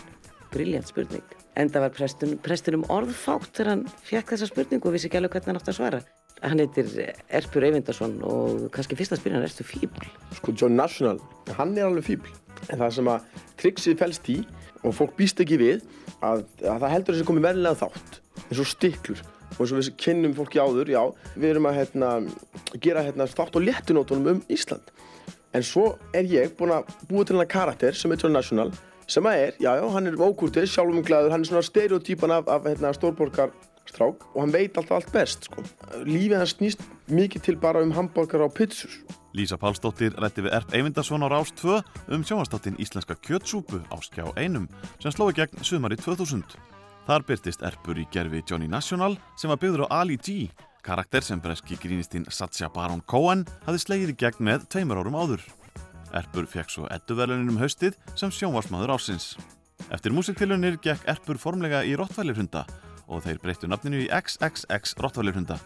Briljant spurning. Enda var prestunum, prestunum orðfátt þegar hann fekk þessa spurningu og vissi ekki alveg hvernig hann átti að svara. Hann heitir Erpur Eyvindarsson og kannski fyrsta spyrjan er ertu fíbl? sko John National, hann er alveg fíbl en það sem að triksið fælst í og fólk býst ekki við að, að það heldur þessi komið verðilega þátt eins og stiklur. Og eins og við kynnum fólki áður, já, við erum að hérna, gera hérna, þátt á léttunótunum um Ísland. En svo er ég búinn að búa til hana karakter sem er John National sem að er, já, já, hann er ókurtið, sjálfum glæður, hann er svona stereotýpan af, af hérna, stórborgar strák og hann veit alltaf allt best sko. lífið hans snýst mikið til bara um hambúrgar á pizzur Lísa Pálsdóttir rætti við Erp Eyvindarsson á Rás 2 um sjónvastáttin Íslenska kjötsúpu á skjá einum sem slói gegn sumari 2000. Þar byrtist Erpur í gerfi Johnny National sem var byggður á Ali G, karakter sem breski grínistinn Satya Baron Cohen hafði slegið í gegn með tveimur árum áður. Erpur fekk svo edduverlunin um haustið sem sjónvarsmaður ásins. Eftir músiktilunir gekk Erpur formlega í Rottweilerhunda og þeir breyttu nafninu í XXX Rottweilerhunda.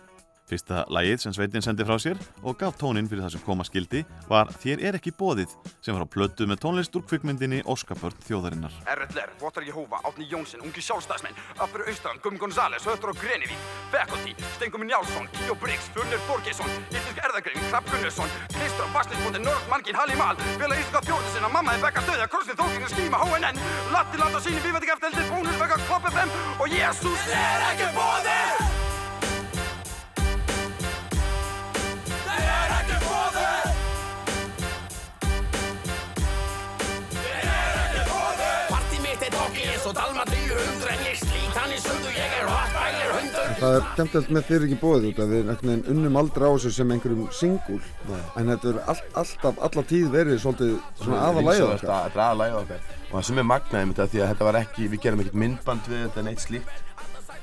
Fyrsta lagið sem Sveitin sendi frá sér og gaf tónin fyrir það sem koma skildi var Þér er ekki bóðið sem var á plötu með tónlist úr kvikmyndinni Óskabörn þjóðarinnar. RLR, Votar Jehova, Átni Jónsson, Ungi Sjálfstæðsmenn, Appur Austran, Gum González, Höttur og Grenivík, Faculty, Stengum Njálsson, Kíó Briggs, Fullir Borgesson, Íslensk Erðagrein, Krabb Gunnarsson, Kristra, Bastisbóndi, Norð, Mangin, Halli Mal, Vila Íslenska þjóðisina, Mamma er bekka döða, Krossin Þókingin, Skíma, HNN, Latti Landa síni, Við veit ekki eftir eldir, Bónus, Vega, Klopp FM og Jésús er ekki bóðið! Og Dalma 300 En ég slít hann í sundu, ég er hotbælir hundur. Það er skemmtilegt með þeir ekki bóðið út að við unnum aldrei á þessu sem einhverjum singul. En þetta er all, alltaf, alla tíð verið svolítið svona aðalæðið okkar. Þetta er aðalæðið okkar. Og það sem er magnaðið með þetta því að þetta var ekki, við gerum ekkert myndband við þetta neitt slíkt.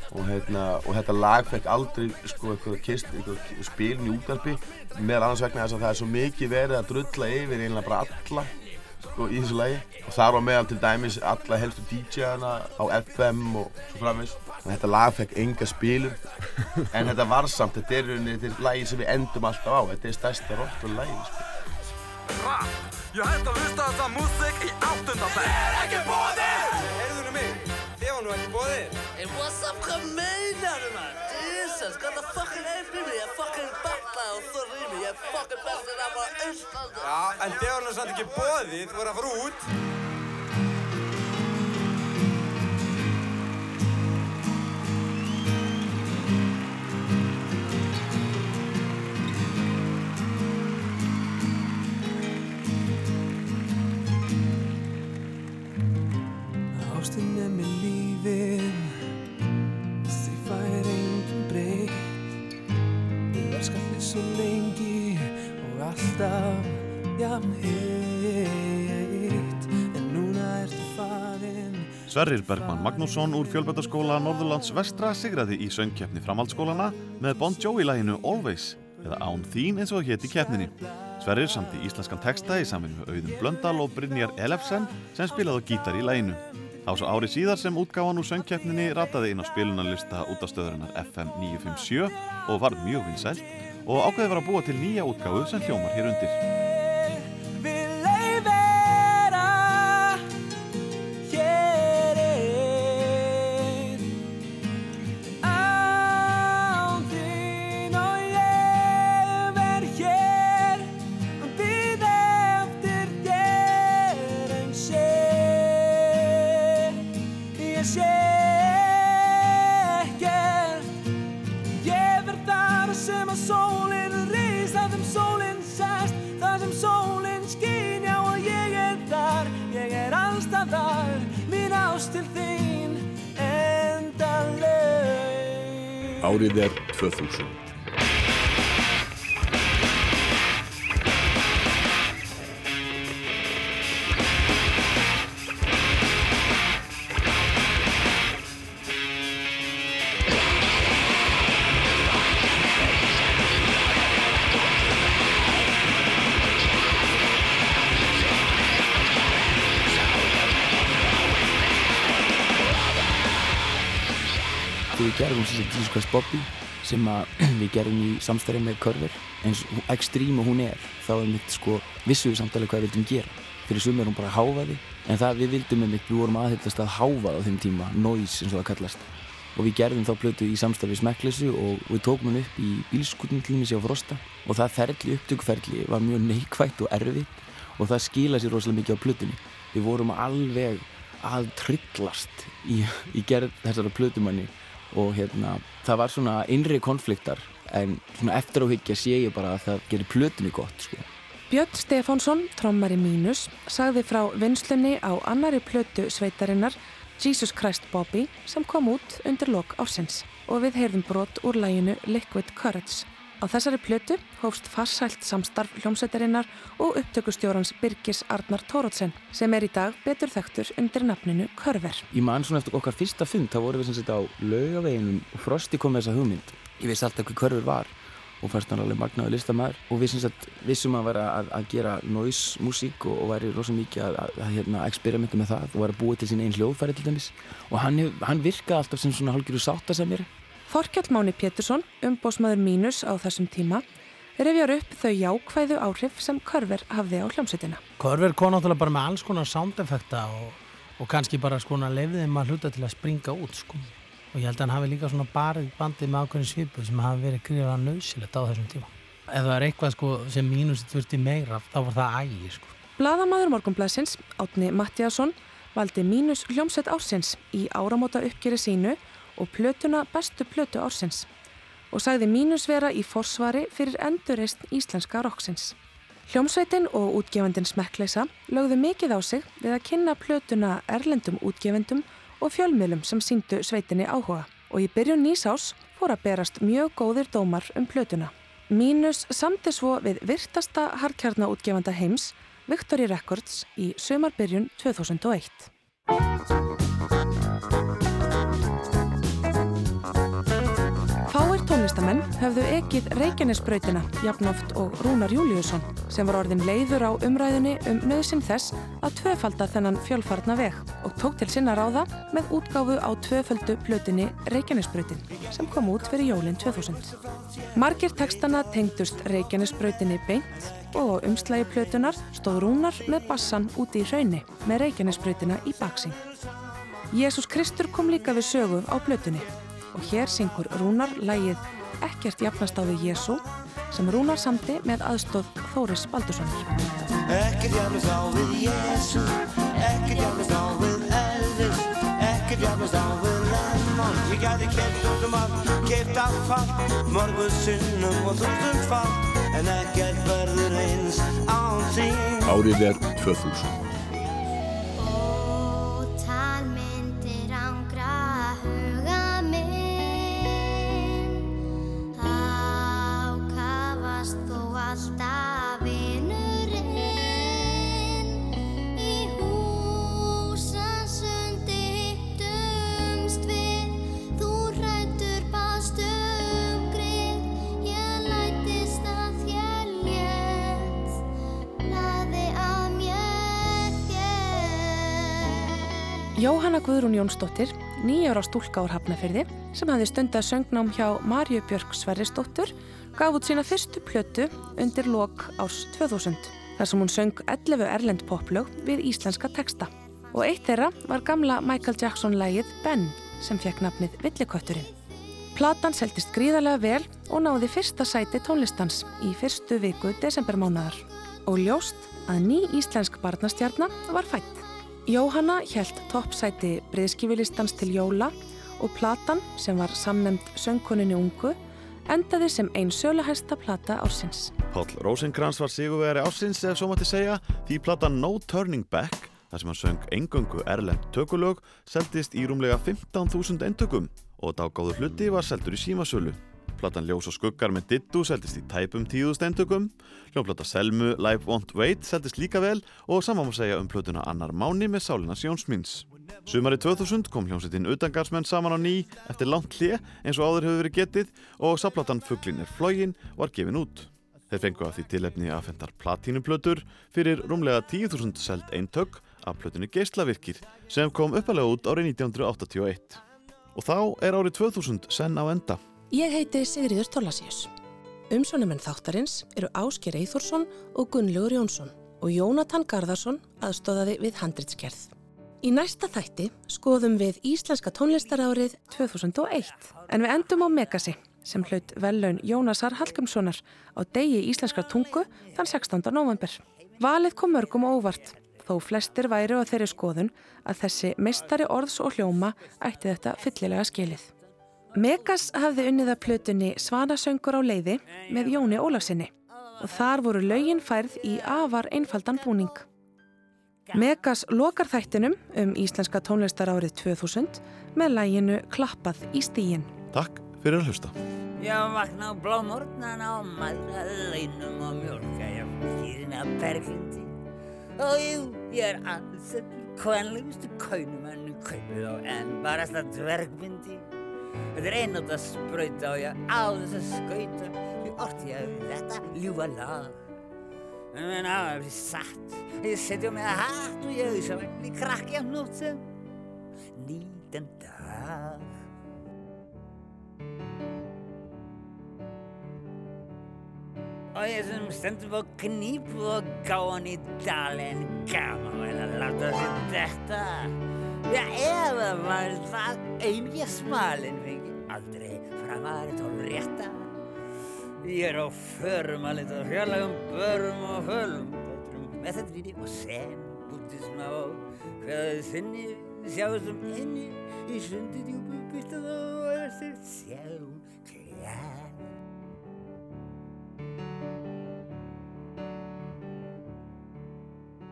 Og, hérna, og þetta lag fekk aldrei sko eitthvað kist, eitthvað spilin í útgarpi meðal annars vegna þess að það er svo mikið verið að drulla yfir einlega bara alla sko í þessu lagi og þar var meðal til dæmis alla helstu DJ-ana á FM og svo framins og þetta lag fekk enga spilun en þetta var samt, þetta er, rauninni- þetta er lagi sem við endum alltaf á, þetta er stærsta rockulega lagi sko. Rap, ég hætti að hlusta á þessa músík í áttundabæk Ég er ekki bóðið! Heyrðu mig, þið var nú ekki bóðið Hey, what's up, hvað meinaru maður? Jesus, það fucking er fyrir mig? Ég er fucking batla og þú rýmur, ég er fucking bestur af á Íslandi. Já, en þið var nú samt ekki bóðið, þú voru að fara út alltaf jafn heitt. En núna ertu farin. Sverrir Bergmann Magnússon úr fjölbætaskóla Norðurlands vestra sigraði í söngkeppni framhaldsskólana með Bon Jovi-læginu Always eða Án þín eins og hétt í keppninni. Sverrir samti íslenskan texta í saminu Auðun Blöndal og Brynjar Elefsen sem spilaði á gítar í læginu. Var svo ári síðar sem útgáfan úr söngkeppninni rataði inn á spilunarlista útastöðurinnar FM 957 og varð mjög vinsælt og ákveði var að búa til nýja útgáfu sem hljómar hér undir. Árið er 2000. gerðum sagt Jesus Christ Bobby sem [CLEARS THROAT] við gerðum í samstæri með Körver. Eins og ekstrím og hún er þá er mitt sko vissu við samtalið hvað við vildum gera. Fyrir sumir er hún bara háfaði en það við vildum með mitt, við vorum aðhyllast að háfað á þeim tíma, noise eins og það kallast. Og við gerðum þá plötu í samstarfi smekkleysu og við tókum hann upp í bílskutum til mér sér á Frosta. Og það ferli, upptökuferli var mjög neikvægt og erfitt og það skila sér rosalega mikið á plötunni. Við vorum alveg að trillast í, í gerð þessara plötumanni og hérna, það var svona innri konfliktar en svona eftir á higgja sé ég bara að það gerir plötunni gott sko. Björn Stefánsson, trommari Mínus, sagði frá vinslunni á annari plötu sveitarinnar Jesus Christ Bobby sem kom út undir lok ársins og við heyrðum brot úr læginu Liquid Courage. Á þessari plötu hófst farsælt samstarf hljómsveitarinnar og upptökustjórans Birgis Arnar Tórótsen sem er í dag betur þekktur undir nafninu Körver. Ég man svona eftir okkar fyrsta fund, þá vorum við sem sagt á laugaveginum og Frosti kom með þessa hugmynd. Ég vissi alltaf hver Körver var og fannst hann alveg magnaður listamæður og við sem sagt vissum að vera að, að gera noise músík og, og væri rosa mikið að, að, að hérna, experimenta með það og væri að búa til sín einn hljóðfæri til dæmis og hann, hann virkaði alltaf sem svona hálfgerðu sáttasemjari Þorkjall Máni Pétursson, umbósmaður Mínus á þessum tíma, rifjar upp þau jákvæðu áhrif sem Körver hafði á hljómsveitina. Korver kom náttúrulega bara með alls konar soundeffekta og, og kannski bara sko leiði þeim að hluta til að springa út sko. Og ég held að hann hafi líka svona barið bandið með ákveðin svipu sem hafi verið gríðan nöðsilegt á þessum tíma. Ef það er eitthvað sko sem Mínus þurfti meira, þá var það ægi sko. Blaðamaður Morgonblæsins, Átni Mattiasson, valdi Mínus hljómsveit ársins í áramóta uppgjöri sínu og plötuna bestu plötu ársins og sagði Mínus vera í forsvari fyrir endurreist íslenska roksins. Hljómsveitin og útgefandin Smekkleisa lögðu mikið á sig við að kynna plötuna erlendum útgefendum og fjölmiðlum sem síndu sveitinni áhuga og í byrjun nýsás fór að berast mjög góðir dómar um plötuna. Mínus samti svo við virtasta harkjarnaútgefanda heims, Victory Records, í sömarbyrjun 2001. höfðu ekið Reykjanesbrautina jafnoft og Rúnar Júliusson sem var orðin leiður á umræðinni um nöðsinn þess að tvöfalda þennan fjölfarna veg og tók til sinna ráða með útgáfu á tvöföldu plötinni Reykjanesbrautin sem kom út fyrir jólinn 2000. Margir textana tengdust Reykjanesbrautinni beint og á umslægi plötunar stóð Rúnar með bassan úti í hraunni með Reykjanesbrautina í baksing. Jésús Kristur kom líka við sögu á plötunni og hér syngur Rúnar lægið Ekkert jafnast á við Jésú sem Rúnar samti með aðstóð Þóris Baldurssonar. Ekkert jafnast á við Jésu Ekkert jafnast á við Elvis Ekkert jafnast á við Lennon Ég gæti kert út um allt Kert af fall Mörgu sinnum og þúsund fall En ekkert verður eins án þín Árið er 2000. Jóhanna Guðrún Jónsdóttir, nýjára stúlka úr Hafnafyrði, sem hafði stundað söngnám hjá Marju Björk Sverrisdóttur, gaf út sína fyrstu plötu undir lok árs 2000, þar sem hún söng 11 erlend poplög við íslenska texta. Og eitt þeirra var gamla Michael Jackson-lægið Ben, sem fekk nafnið Villikötturinn. Platan seldist gríðarlega vel og náði fyrsta sæti tónlistans í fyrstu viku desembermánaðar og ljóst að ný íslensk barnastjarnar var fætt. Jóhanna hjælt toppsæti breyðskifilistans til jóla og platan sem var samnemnd söngkoninni ungu endaði sem ein sölahæsta plata ársins. Páll Rósenkrans var sigurvegari ásins ef svo mætti segja því platan No Turning Back þar sem hann söng engöngu erlend tökulög seldist í rúmlega 15.000 eintökum og dágáður hluti var seldur í símasölu. Platan Ljós og skuggar með Dittu seldist í tæpum 10.000 eintökum, hljómplata Selmu Live Won't Wait seldist líka vel og saman má segja um plötuna Annar Máni með Sálinas Jónsmins. Sumari 2000 kom hljómsveitin utangarsmenn saman á ný eftir langt hlið eins og áður hefur verið getið og sáplatan Fuglin er flógin var gefin út. Þeir fengu af því tilefni að fendar platínuplötur fyrir rúmlega 10.000 seld eintök af plötunni Geislavirkir sem kom uppalega út árið 1981. Og þá er árið 2000 senn á enda. Ég heiti Sigriður Tólasíus. Umsjónumenn þáttarins eru Ásker Eithórsson og Gunnlaugur Jónsson og Jónatan Garðarsson aðstóðaði við handritskerð. Í næsta þætti skoðum við Íslenska tónlistarárið 2001 en við endum á Megasi sem hlaut vellaun Jónasar Hallgrímssonar á degi íslenskar tungu þann 16. november. Valið kom mörgum óvart þó flestir væri á þeirri skoðun að þessi meistari orðs og hljóma ætti þetta fyllilega skilið. Megas hafði unnið að plötunni Svanasöngur á leiði með Jóni Ólafsinni og þar voru lögin færð í afar einfaldan búning. Megas lokar þættinum um Íslenska tónlistarárið 2000 með læginu Klappað í stígin. Takk fyrir að hlusta. Ég vakna á blómornana og maðra leinum og mjölka ég kýrina berglindi og jú, ég er alls ekki kvenlegustu kaunumannu kaupið á en barasta dvergbindi Þetta er einnótt að sprauta og ég á þess að skauta. Því orti ég við þetta ljúfa lag. En á það er satt. Ég setja mig að hatt og ég auðsa mig í krakki á nótt sem nýtan dag. Og ég sem stendur á knípu og gáðan í dalinn. Gaman vel að láta sér detta Já, það var það ein ég smalinn fengi aldrei framarinn tól rétta. Ég er á förum að lita fjarlagum börum og fölum Betrum með þetta ríti og sen Búttisma og hvaðið þinni Sjáðum um inni í sundi djúbu byrta þá er þeir sjálf klær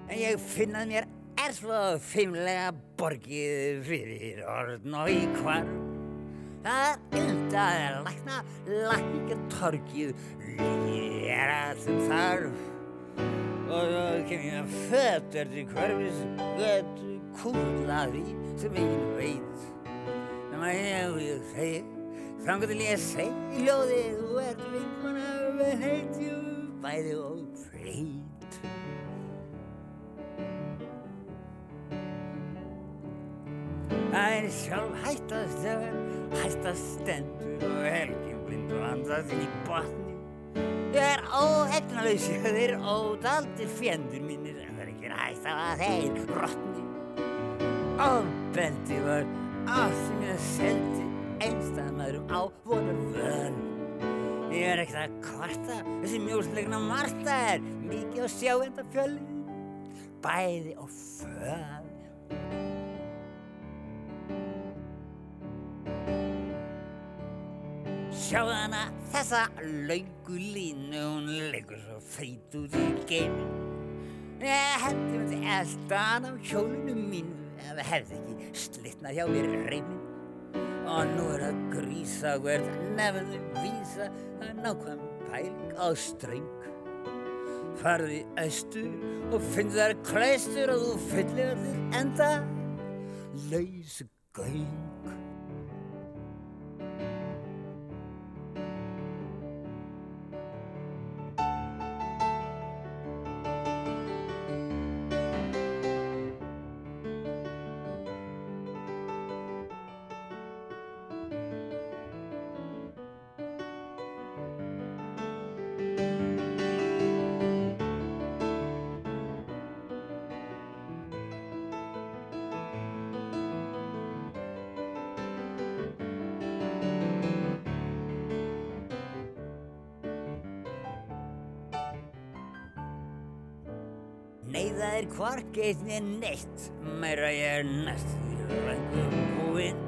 En ég finn að mér er svo fimmlega borgið fyrir orðn og í hvarf. Það er und að lækna lækningatorkið er að sem þarf og svo kem ég að fötur til hverfis götu kúlaði sem enginn veit. Nema ég og ég segi þangar til ég segi ljóði þú ert vinkona við heitjum bæði og freyt Það er sjálf hættast þegar hættast stendur og helgin blind og andast í botni. Ég er óhegnalaus, þeir eru ódaldir fjendur mínir en það er ekki hægt að þeir rotni. Ofbeldi var sem ég seldi einstæðmaðurum á vonar völ. Ég er ekkert að kvarta, þessi mjóslegna Marta er mikið á sjáenda fjölin, bæði og föl. Sjáðu hana þessa laungu línu, hún leikur svo feit út í geimi. Ég hefði myndi eldan á hjólunum mínu ef það hefði ekki slitnað hjá mér reymin. Og nú er að grísa hvert nefnðu vísa að nákvæm pæling á streng. Farðu í austur og finn þar klaustur og þú fyllir allir enda lausu göng. Nei, það hvorki eitt niður neitt, meira ég er næst því löngu búinn.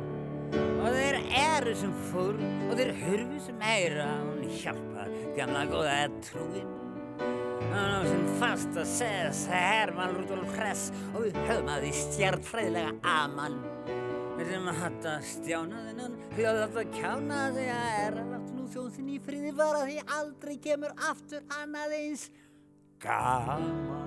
Og þeir eru sem fór og þeir hurfu sem heyra, hún hjálpar gamla góða trúinn. Hann á sinn fast að segja Herman Rudolf Hress og við höfum að því stjartfræðilega amann. Við sem að hatta stjána þennan, hljóða þetta kjána því að er að láta nú þjóðsinn í friði vara því aldrei kemur aftur annað eins gaman.